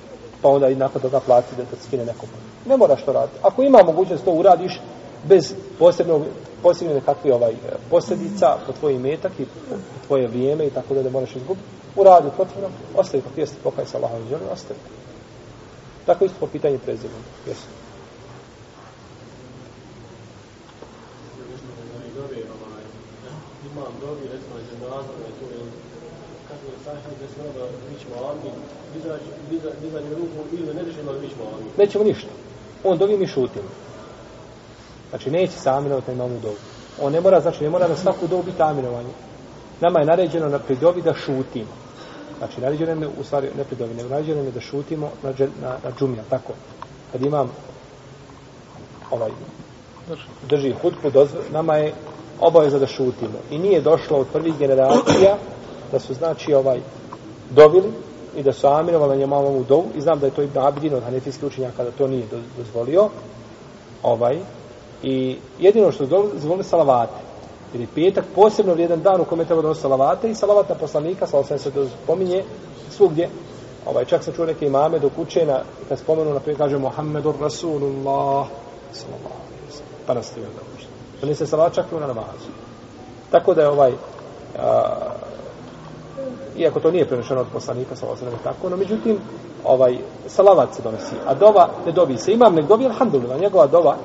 pa onda i nakon toga plati da te skine nekom. Ne moraš to raditi. Ako ima mogućnost to uradiš bez posebnog posebne nekakve ovaj posljedica po tvoj metak i po tvoje vrijeme i tako da ne moraš izgubiti, uradi protivno, ostavi pa pijesti pokaj sa Allahom i ostavi. Tako isto po pitanju prezimena. Jesu. imam dobi, recimo, iz nadzor, to je kako sahih, da se onda vićemo amin, dizanje ruku ili ne rešimo da vićemo amin. Nećemo ništa. On dovi mi šutimo. Znači, neće se aminovati na imamu dobu. On ne mora, znači, ne mora na svaku dobu biti aminovanje. Nama je naređeno na pridobi da šutimo. Znači, naređeno je, u stvari, ne pridobi, nego naređeno je da šutimo na, na, na džumija, tako. Kad imam ovaj, drži hutbu, dozv, nama je obaveza da šutimo. I nije došlo od prvih generacija da su, znači, ovaj, dovili i da su aminovali na njemamovu dovu. I znam da je to Ibn Abidin od Hanefijskih učenjaka da to nije dozvolio. Ovaj, I jedino što dozvoli salavate. Jer je petak posebno vrijedan dan u kome treba donositi salavate i salavat na poslanika, salavat se to spominje svugdje. Ovaj, čak sam čuo neke imame dok uče na, kad spomenu, na kaže Muhammedur Rasulullah, sallallahu pa nastavio da uče. Pa to se salavat čak na namazu. Tako da je ovaj, a, iako to nije prenešeno od poslanika, salavat se tako, no međutim, ovaj, salavat se donosi, a dova ne dobi se. Imam nek dobi, alhamdulillah, njegova dova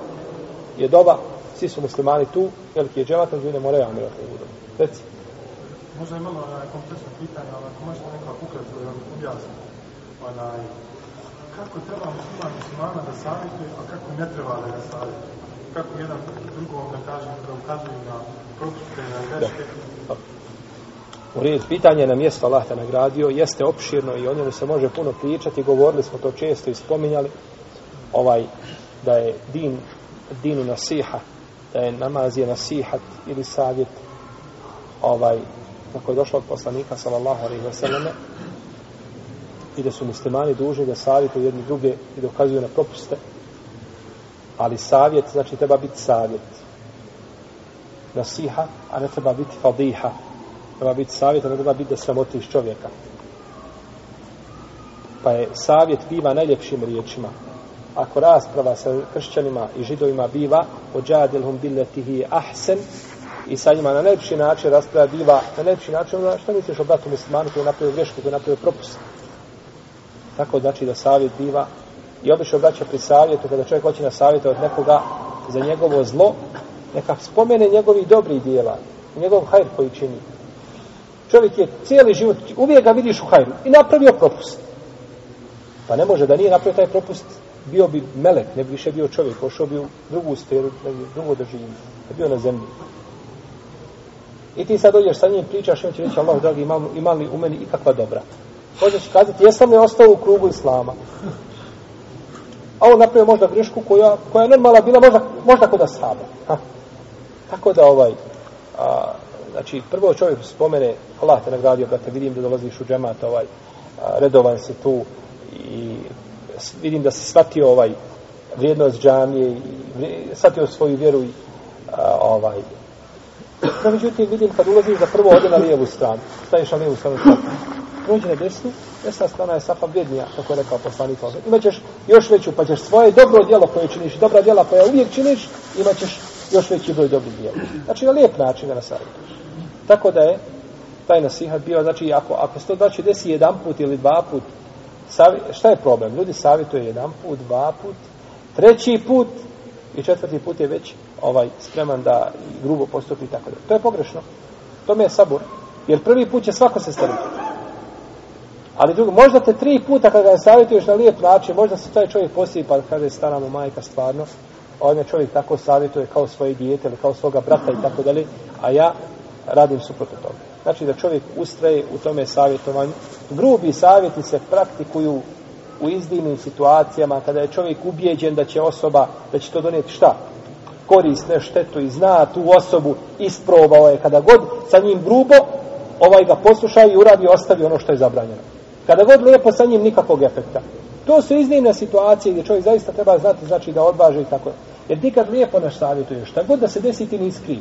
je doba, svi su muslimani tu, veliki je džemat, ljudi moraju amirati u. Reci. Možda je malo onaj kompleksno pitanje, ali ako možete nekako ukratko da vam objasnite. Onaj, kako treba musliman muslimana da savjetuje, a kako ne treba da ga savjetuje? Kako jedan drugom da kaže, da ukazuju na propuste, na greške? U redu, pitanje na mjesto Allah te nagradio jeste opširno i o njemu se može puno pričati, govorili smo to često i spominjali, ovaj, da je din dinu nasiha, da je namaz je nasihat ili savjet, ovaj, kako je došlo od poslanika, sallallahu alaihi wasallam, i da su muslimani dužni da savjetuju jedni druge i dokazuju na propuste, ali savjet, znači treba biti savjet. Nasiha, a ne treba biti fadiha. Treba biti savjet, a ne treba biti da sramotiš čovjeka. Pa je savjet biva najljepšim riječima, ako rasprava sa kršćanima i židovima biva ođadilhum billetihi ahsen i sa njima na najljepši način rasprava biva na najljepši način onda što misliš o bratu muslimanu koji je napravio grešku, koji je napravio propust? Tako znači da savjet biva. I obično obraća pri savjetu kada čovjek hoće na savjetu od nekoga za njegovo zlo neka spomene njegovi dobri dijela njegov hajr koji čini čovjek je cijeli život uvijek ga vidiš u hajru i napravio propust pa ne može da nije napravio taj propust bio bi melek, ne bi više bio čovjek, pošao bi u drugu sferu, ne bi drugo doživio, ne bio na zemlji. I ti sad dođeš sa njim, pričaš i on će reći, Allah, dragi, imam, ima li u meni ikakva dobra? Možeš kazati, jesam li ostao u krugu Islama? A on napravio možda grešku koja, koja je normala bila, možda, možda kod Ashaba. Ha. Tako da ovaj, a, znači, prvo čovjek spomene, Allah te nagradio, brate, vidim da dolaziš u džemat, ovaj, redovan se tu i vidim da se shvatio ovaj vrijednost džamije i shvatio svoju vjeru i a, ovaj. No međutim vidim kad ulaziš za prvo ode na lijevu stranu staviš na lijevu stranu prođe na desnu desna strana je safa vrijednija kako je rekao poslanik imaćeš još veću pa ćeš svoje dobro djelo koje činiš dobra djela koja uvijek činiš imaćeš još veći broj dobrih djela. Znači na lijep način ga nasavjetuješ tako da je taj nasihat bio znači ako, ako se to znači desi jedan put ili dva put Savi, šta je problem? Ljudi savjetuje jedan put, dva put, treći put i četvrti put je već ovaj spreman da grubo postupi i tako da. To je pogrešno. To mi je sabor. Jer prvi put će svako se staviti. Ali drugo, možda te tri puta kada ga savjetuješ na lijep način, možda se taj čovjek poslije pa kaže stara mu majka stvarno, ovaj me čovjek tako savjetuje kao svoje dijete ili kao svoga brata i tako dalje, a ja radim suprotno toga. Znači da čovjek ustraje u tome savjetovanju. Grubi savjeti se praktikuju u izdivnim situacijama kada je čovjek ubijeđen da će osoba, da će to donijeti šta? Korisne štetu i zna tu osobu, isprobao je kada god sa njim grubo, ovaj ga posluša i uradi ostavi ono što je zabranjeno. Kada god lijepo sa njim nikakvog efekta. To su iznimne situacije gdje čovjek zaista treba znati, znači da odvaže i tako. Jer ti kad lijepo naš savjetuješ, šta god da se desi ti nisi kriv.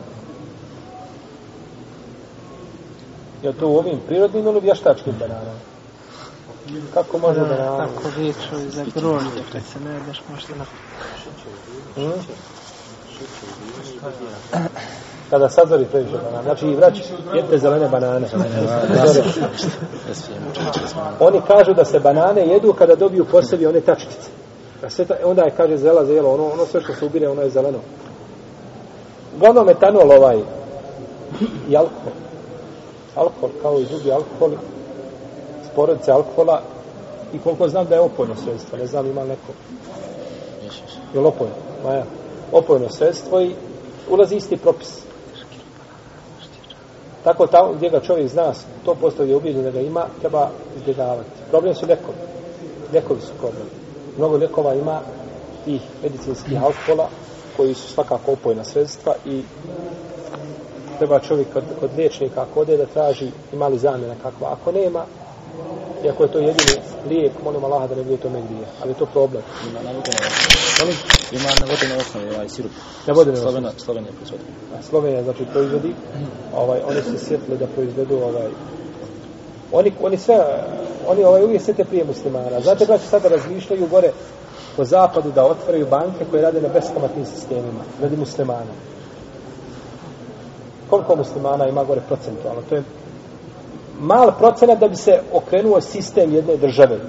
Je to u ovim prirodnim ili vještačkim bananama? Kako može Da, banana? Tako viču i za grožnje, kad se ne jedeš možda na... Hmm? Kada sazori previše banana. Znači i vrać, jedte zelene banane. Oni kažu da se banane jedu kada dobiju po sebi one tačkice. A sve ta, onda je, kaže, zela, zelo, ono, ono sve što se ubire, ono je zeleno. Uglavnom metanol ovaj i alkohol. Alkohol, kao i drugi alkohol sporedice alkohola i koliko znam da je opojno sredstvo, ne znam ima neko. Je li opojno? Maja. Opojno sredstvo i ulazi isti propis. Tako tamo gdje ga čovjek zna, to postoje je ubijeđen da ga ima, treba izbjegavati. Problem su lekovi lekovi su problem. Mnogo lekova ima tih medicinskih alkohola koji su svakako opojna sredstva i treba čovjek kod, kod liječnika ako ode da traži ima li zamjena kakva. Ako nema, iako je to jedini lijek, molim Allaha da ne bude to negdje. Ali je to problem. Ima na vodene osnovi. Ima na vodene osnovi ovaj sirup. Na vodene Slovena, Slovenija proizvodi. Slovenija znači proizvodi, ovaj oni su sjetili da proizvedu ovaj oni oni sve oni ovaj uvijek sve te prije muslimana. Znate braći sada razmišljaju gore po zapadu da otvaraju banke koje rade na beskamatnim sistemima, radi muslimana. Koliko muslimana ima gore procentualno? To je mal procenat da bi se okrenuo sistem jedne države.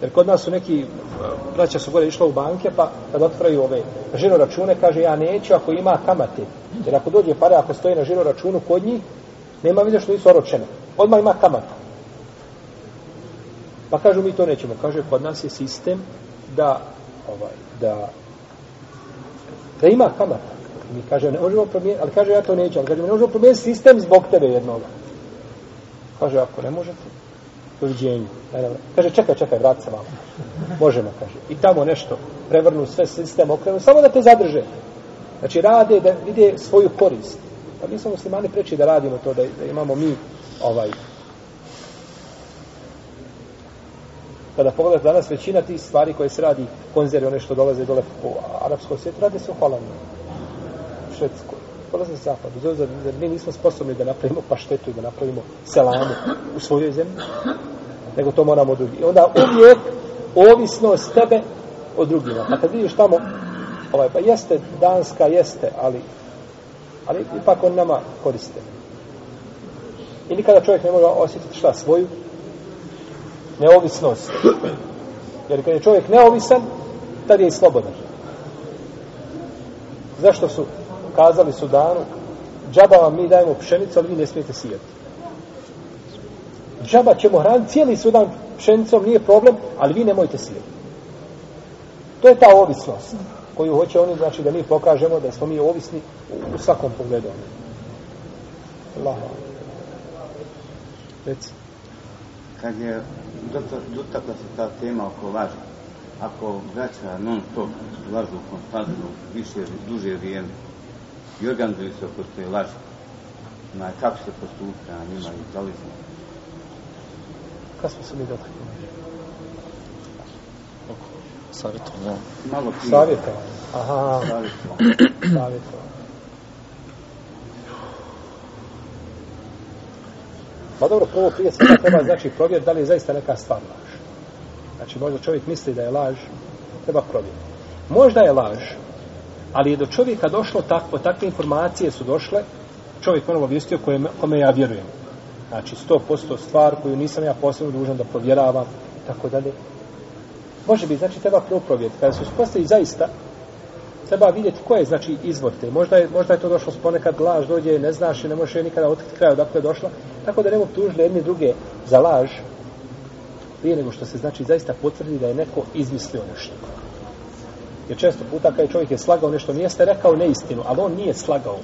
Jer kod nas su neki braća su gore išla u banke, pa kad otvaraju ove žiro račune, kaže ja neću ako ima kamate. Jer ako dođe pare, ako stoji na žiro računu kod njih, nema vidio što nisu oročene. Odmah ima kamata. Pa kažu mi to nećemo. Kaže, kod nas je sistem da, ovaj, da, da ima kamata. Mi kaže, ne možemo promijeniti, ali kaže, ja to neću. Ali kaže, ne možemo promijeniti sistem zbog tebe jednoga. Kaže, ako ne možete, doviđenju. E, kaže, čekaj, čekaj, vrat se vam. Možemo, kaže. I tamo nešto prevrnu sve sistem, okrenu, samo da te zadrže. Znači, rade da vide svoju korist. Pa mi smo muslimani preći da radimo to, da, da imamo mi ovaj pa kada pogledate danas većina tih stvari koje se radi konzervi, one što dolaze dole po arapskom svijetu, rade se u Holandiji, Švedskoj, dolaze se zapadu. Zar, zar, zar mi nismo sposobni da napravimo paštetu i da napravimo selamu u svojoj zemlji? Nego to moramo drugi. I onda uvijek ovisnost tebe od drugima. Pa kad vidiš tamo, ovaj, pa jeste Danska, jeste, ali ali ipak on nama koriste. I nikada čovjek ne može osjetiti šta svoju neovisnost. Jer kad je čovjek neovisan, tad je i slobodan. Zašto su kazali su danu, džaba vam mi dajemo pšenicu, ali vi ne smijete sijati. Džaba ćemo hraniti cijeli sudan pšenicom, nije problem, ali vi nemojte sijati. To je ta ovisnost koju hoće oni, znači da mi pokažemo da smo mi ovisni u, svakom pogledu. Allah. Reci. Kad je dotakla se ta tema oko laži, ako braća non stop lažu konstantno više, duže vrijeme i organizuju se oko te laži, na kako se postupa na njima i da li smo? Kad smo se mi dotakli? Savjetovanje. Malo prije. Savjetovanje. Aha, Savjetovanje. savjetovanje. Pa dobro, prvo prije svega treba znači provjeriti da li je zaista neka stvar laž. Znači možda čovjek misli da je laž, treba provjeriti. Možda je laž, ali je do čovjeka došlo tako, takve informacije su došle, čovjek ono obavijestio kome, kome ja vjerujem. Znači 100% stvar koju nisam ja posebno dužan da provjeravam, tako dalje. Može biti, znači treba prvo provjeriti. Kada se uspostavi zaista, treba vidjeti ko je, znači, izvor te. Možda je, možda je to došlo s ponekad laž, dođe, ne znaš i ne možeš je nikada otkriti kraj odakle je došla. Tako da ne mogu tužili jedni druge za laž. prije nego što se znači zaista potvrdi da je neko izmislio nešto. Jer često puta kada čovjek je slagao nešto, nije ste rekao neistinu, ali on nije slagao.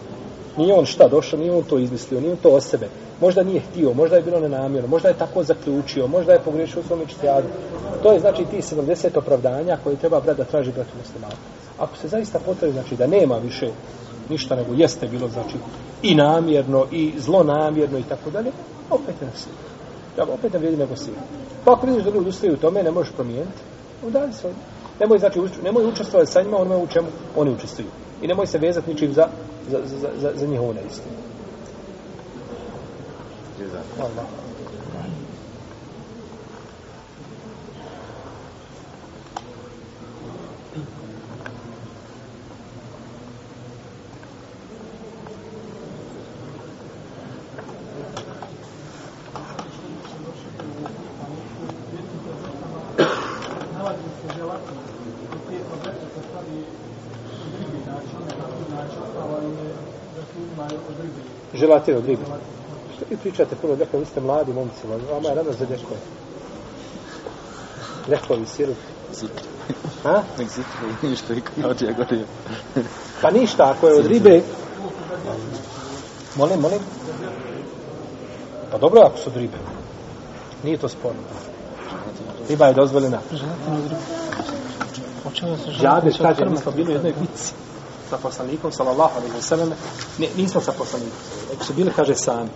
Nije on šta došao, nije on to izmislio, nije on to o sebe. Možda nije htio, možda je bilo nenamjerno, možda je tako zaključio, možda je pogrešio u svom ičtijadu. To je znači ti 70 opravdanja koje treba brat da traži bratu muslimanu. Ako se zaista potvrdi, znači da nema više ništa nego jeste bilo, znači i namjerno, i zlonamjerno i tako dalje, opet ne svi. Da, opet ne vidi nego si. Pa ako vidiš da ljudi ustaju u tome, ne možeš promijeniti, onda se svoj. Nemoj, znači, uč, nemoj učestvovati sa njima onome u čemu oni učestvuju. I nemoj se vezati ničim za, za, za, za, za njihovu neistinu. Allah. Želatine od ribe. Što vi pričate puno ljekova, vi ste mladi momci, vama je rano za ljekove. Ljekovi, sirup. Zikri. Ha? Nek zikri, ništa. Pa ništa, ako je od ribe... Molim, molim. Pa dobro ako su od ribe. Nije to sporno. Riba je dozvoljena. Želatinu od ribe. O čemu se Džabe želatinu kaže, mi smo bili u jednoj bici sa poslanikom, sallallahu alaihi wa sallam, ne, nismo sa poslanikom, nego su bili, kaže, sami.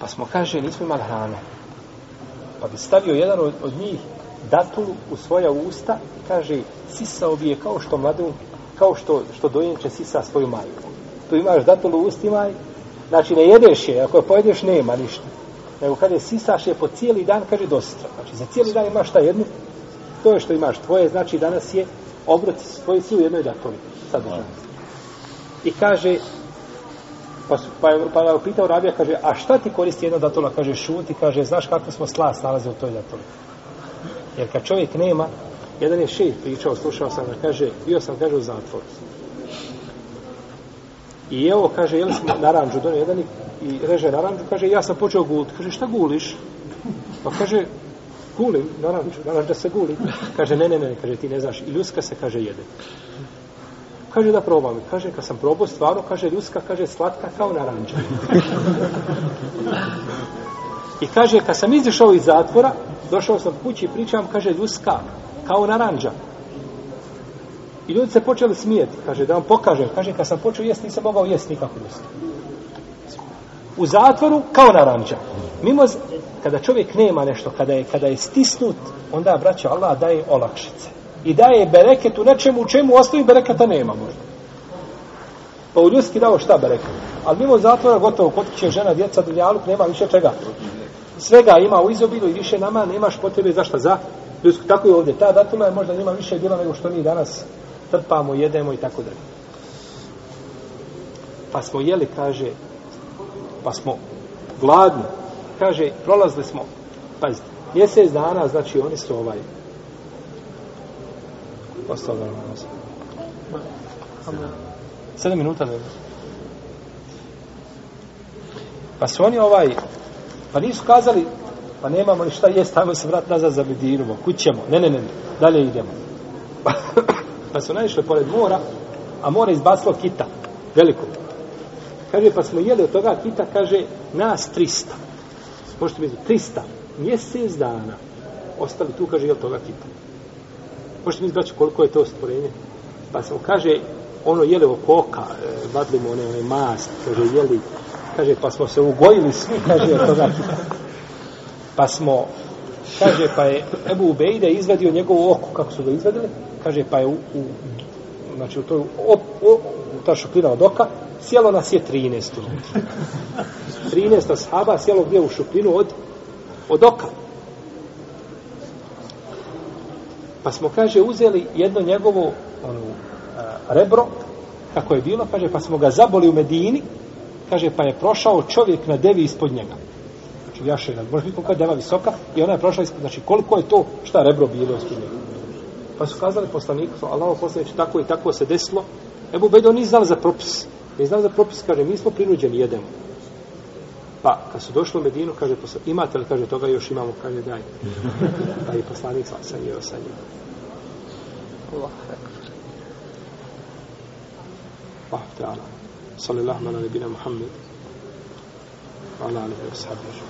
Pa smo, kaže, nismo imali hrane. Pa bi stavio jedan od, od njih datulu u svoja usta i kaže, sisao bi je kao što mladu, kao što, što dojenče sisa svoju majku. Tu imaš datulu u ustima i, znači, ne jedeš je, ako je pojedeš, nema ništa. Nego kada je sisaš je po cijeli dan, kaže, dosta. Znači, za cijeli dan imaš šta jednu, to je što imaš tvoje, znači, danas je obrot svoje svi u jednoj datoli sadržaj. I kaže, pa, su, pa, je, pa je upitao Rabija, kaže, a šta ti koristi jedna datola? Kaže, šuti, kaže, znaš kako smo slas nalaze u toj datoli. Jer kad čovjek nema, jedan je šejh pričao, slušao sam kaže, bio sam, kaže, u zatvoru. I evo, kaže, jeli smo naranđu, donio jedan i, i reže naranđu, kaže, ja sam počeo guliti. Kaže, šta guliš? Pa kaže, gulim naranđu, da se guli. Kaže, ne, ne, ne, kaže, ti ne znaš, i ljuska se, kaže, jede. Kaže da probam. Kaže, kad sam probao stvarno, kaže, ljuska, kaže, slatka kao naranđa. I kaže, kad sam izišao iz zatvora, došao sam kući i pričam, kaže, ljuska, kao naranđa. I ljudi se počeli smijeti, kaže, da vam pokažem. Kaže, kad sam počeo jesti, nisam mogao jesti nikako ljuska. U zatvoru, kao naranđa. Mimo, kada čovjek nema nešto, kada je, kada je stisnut, onda, braćo, Allah daje olakšice. I daje bereket u nečemu, u čemu ostavi bereketa nema možda. Pa u ljuski dao šta bereket? Ali mimo zatvora, gotovo, kod će žena, djeca, dunjaluk, nema više čega. Svega ima u izobilju i više nama nemaš potrebe za šta? Za ljusku. Tako je ovdje. Ta datula je možda njima više bila nego što mi danas trpamo, jedemo i tako dalje. Pa smo jeli, kaže, pa smo gladni. Kaže, prolazili smo, pazite, mjesec dana, znači oni su ovaj, ostalo da nam Sedam minuta da Pa su oni ovaj, pa nisu kazali, pa nemamo ni šta jest, ajmo se vrat nazad za Medinovo, kućemo. Ne, ne, ne, ne, dalje idemo. pa su naišli pored mora, a more izbacilo kita, veliko. Kaže, pa smo jeli od toga kita, kaže, nas 300. Možete misliti, 300. Mjesec dana. Ostali tu, kaže, jel toga kita. Možete mi braću, koliko je to stvorenje? Pa smo, kaže, ono jeli oko oka, e, vadili mu one, one mast, kaže, jeli, kaže, pa smo se ugojili svi, kaže, od toga kita. Pa smo, kaže, pa je Ebu Ubejde izvadio njegovo oko, kako su ga izvadili, kaže, pa je u, u znači, u, toj, op, o, ta šupljina od oka, sjelo nas je 13 unutra. 13 ashaba sjelo gdje u šupljinu od, od oka. Pa smo, kaže, uzeli jedno njegovo ono, rebro, kako je bilo, kaže, pa smo ga zaboli u Medini, kaže, pa je prošao čovjek na devi ispod njega. Znači, jaše, možeš vidjeti koliko je deva visoka, i ona je prošla ispod, znači, koliko je to, šta rebro bilo ispod njega. Pa su kazali poslaniku, Allaho poslanici, tako i tako se desilo. Ebu Bedo nije znali za propis. Ne znali za propis, kaže, mi smo prinuđeni, jedemo. Pa, kad su došli u Medinu, kaže, posla, imate li, kaže, toga još imamo, kaže, daj. Pa i poslanik sa sam jeo sa njim. Allah, ekber. Allah, ta'ala. Sallallahu ala nebina Muhammed. Wa ala alihi wa sahbihi.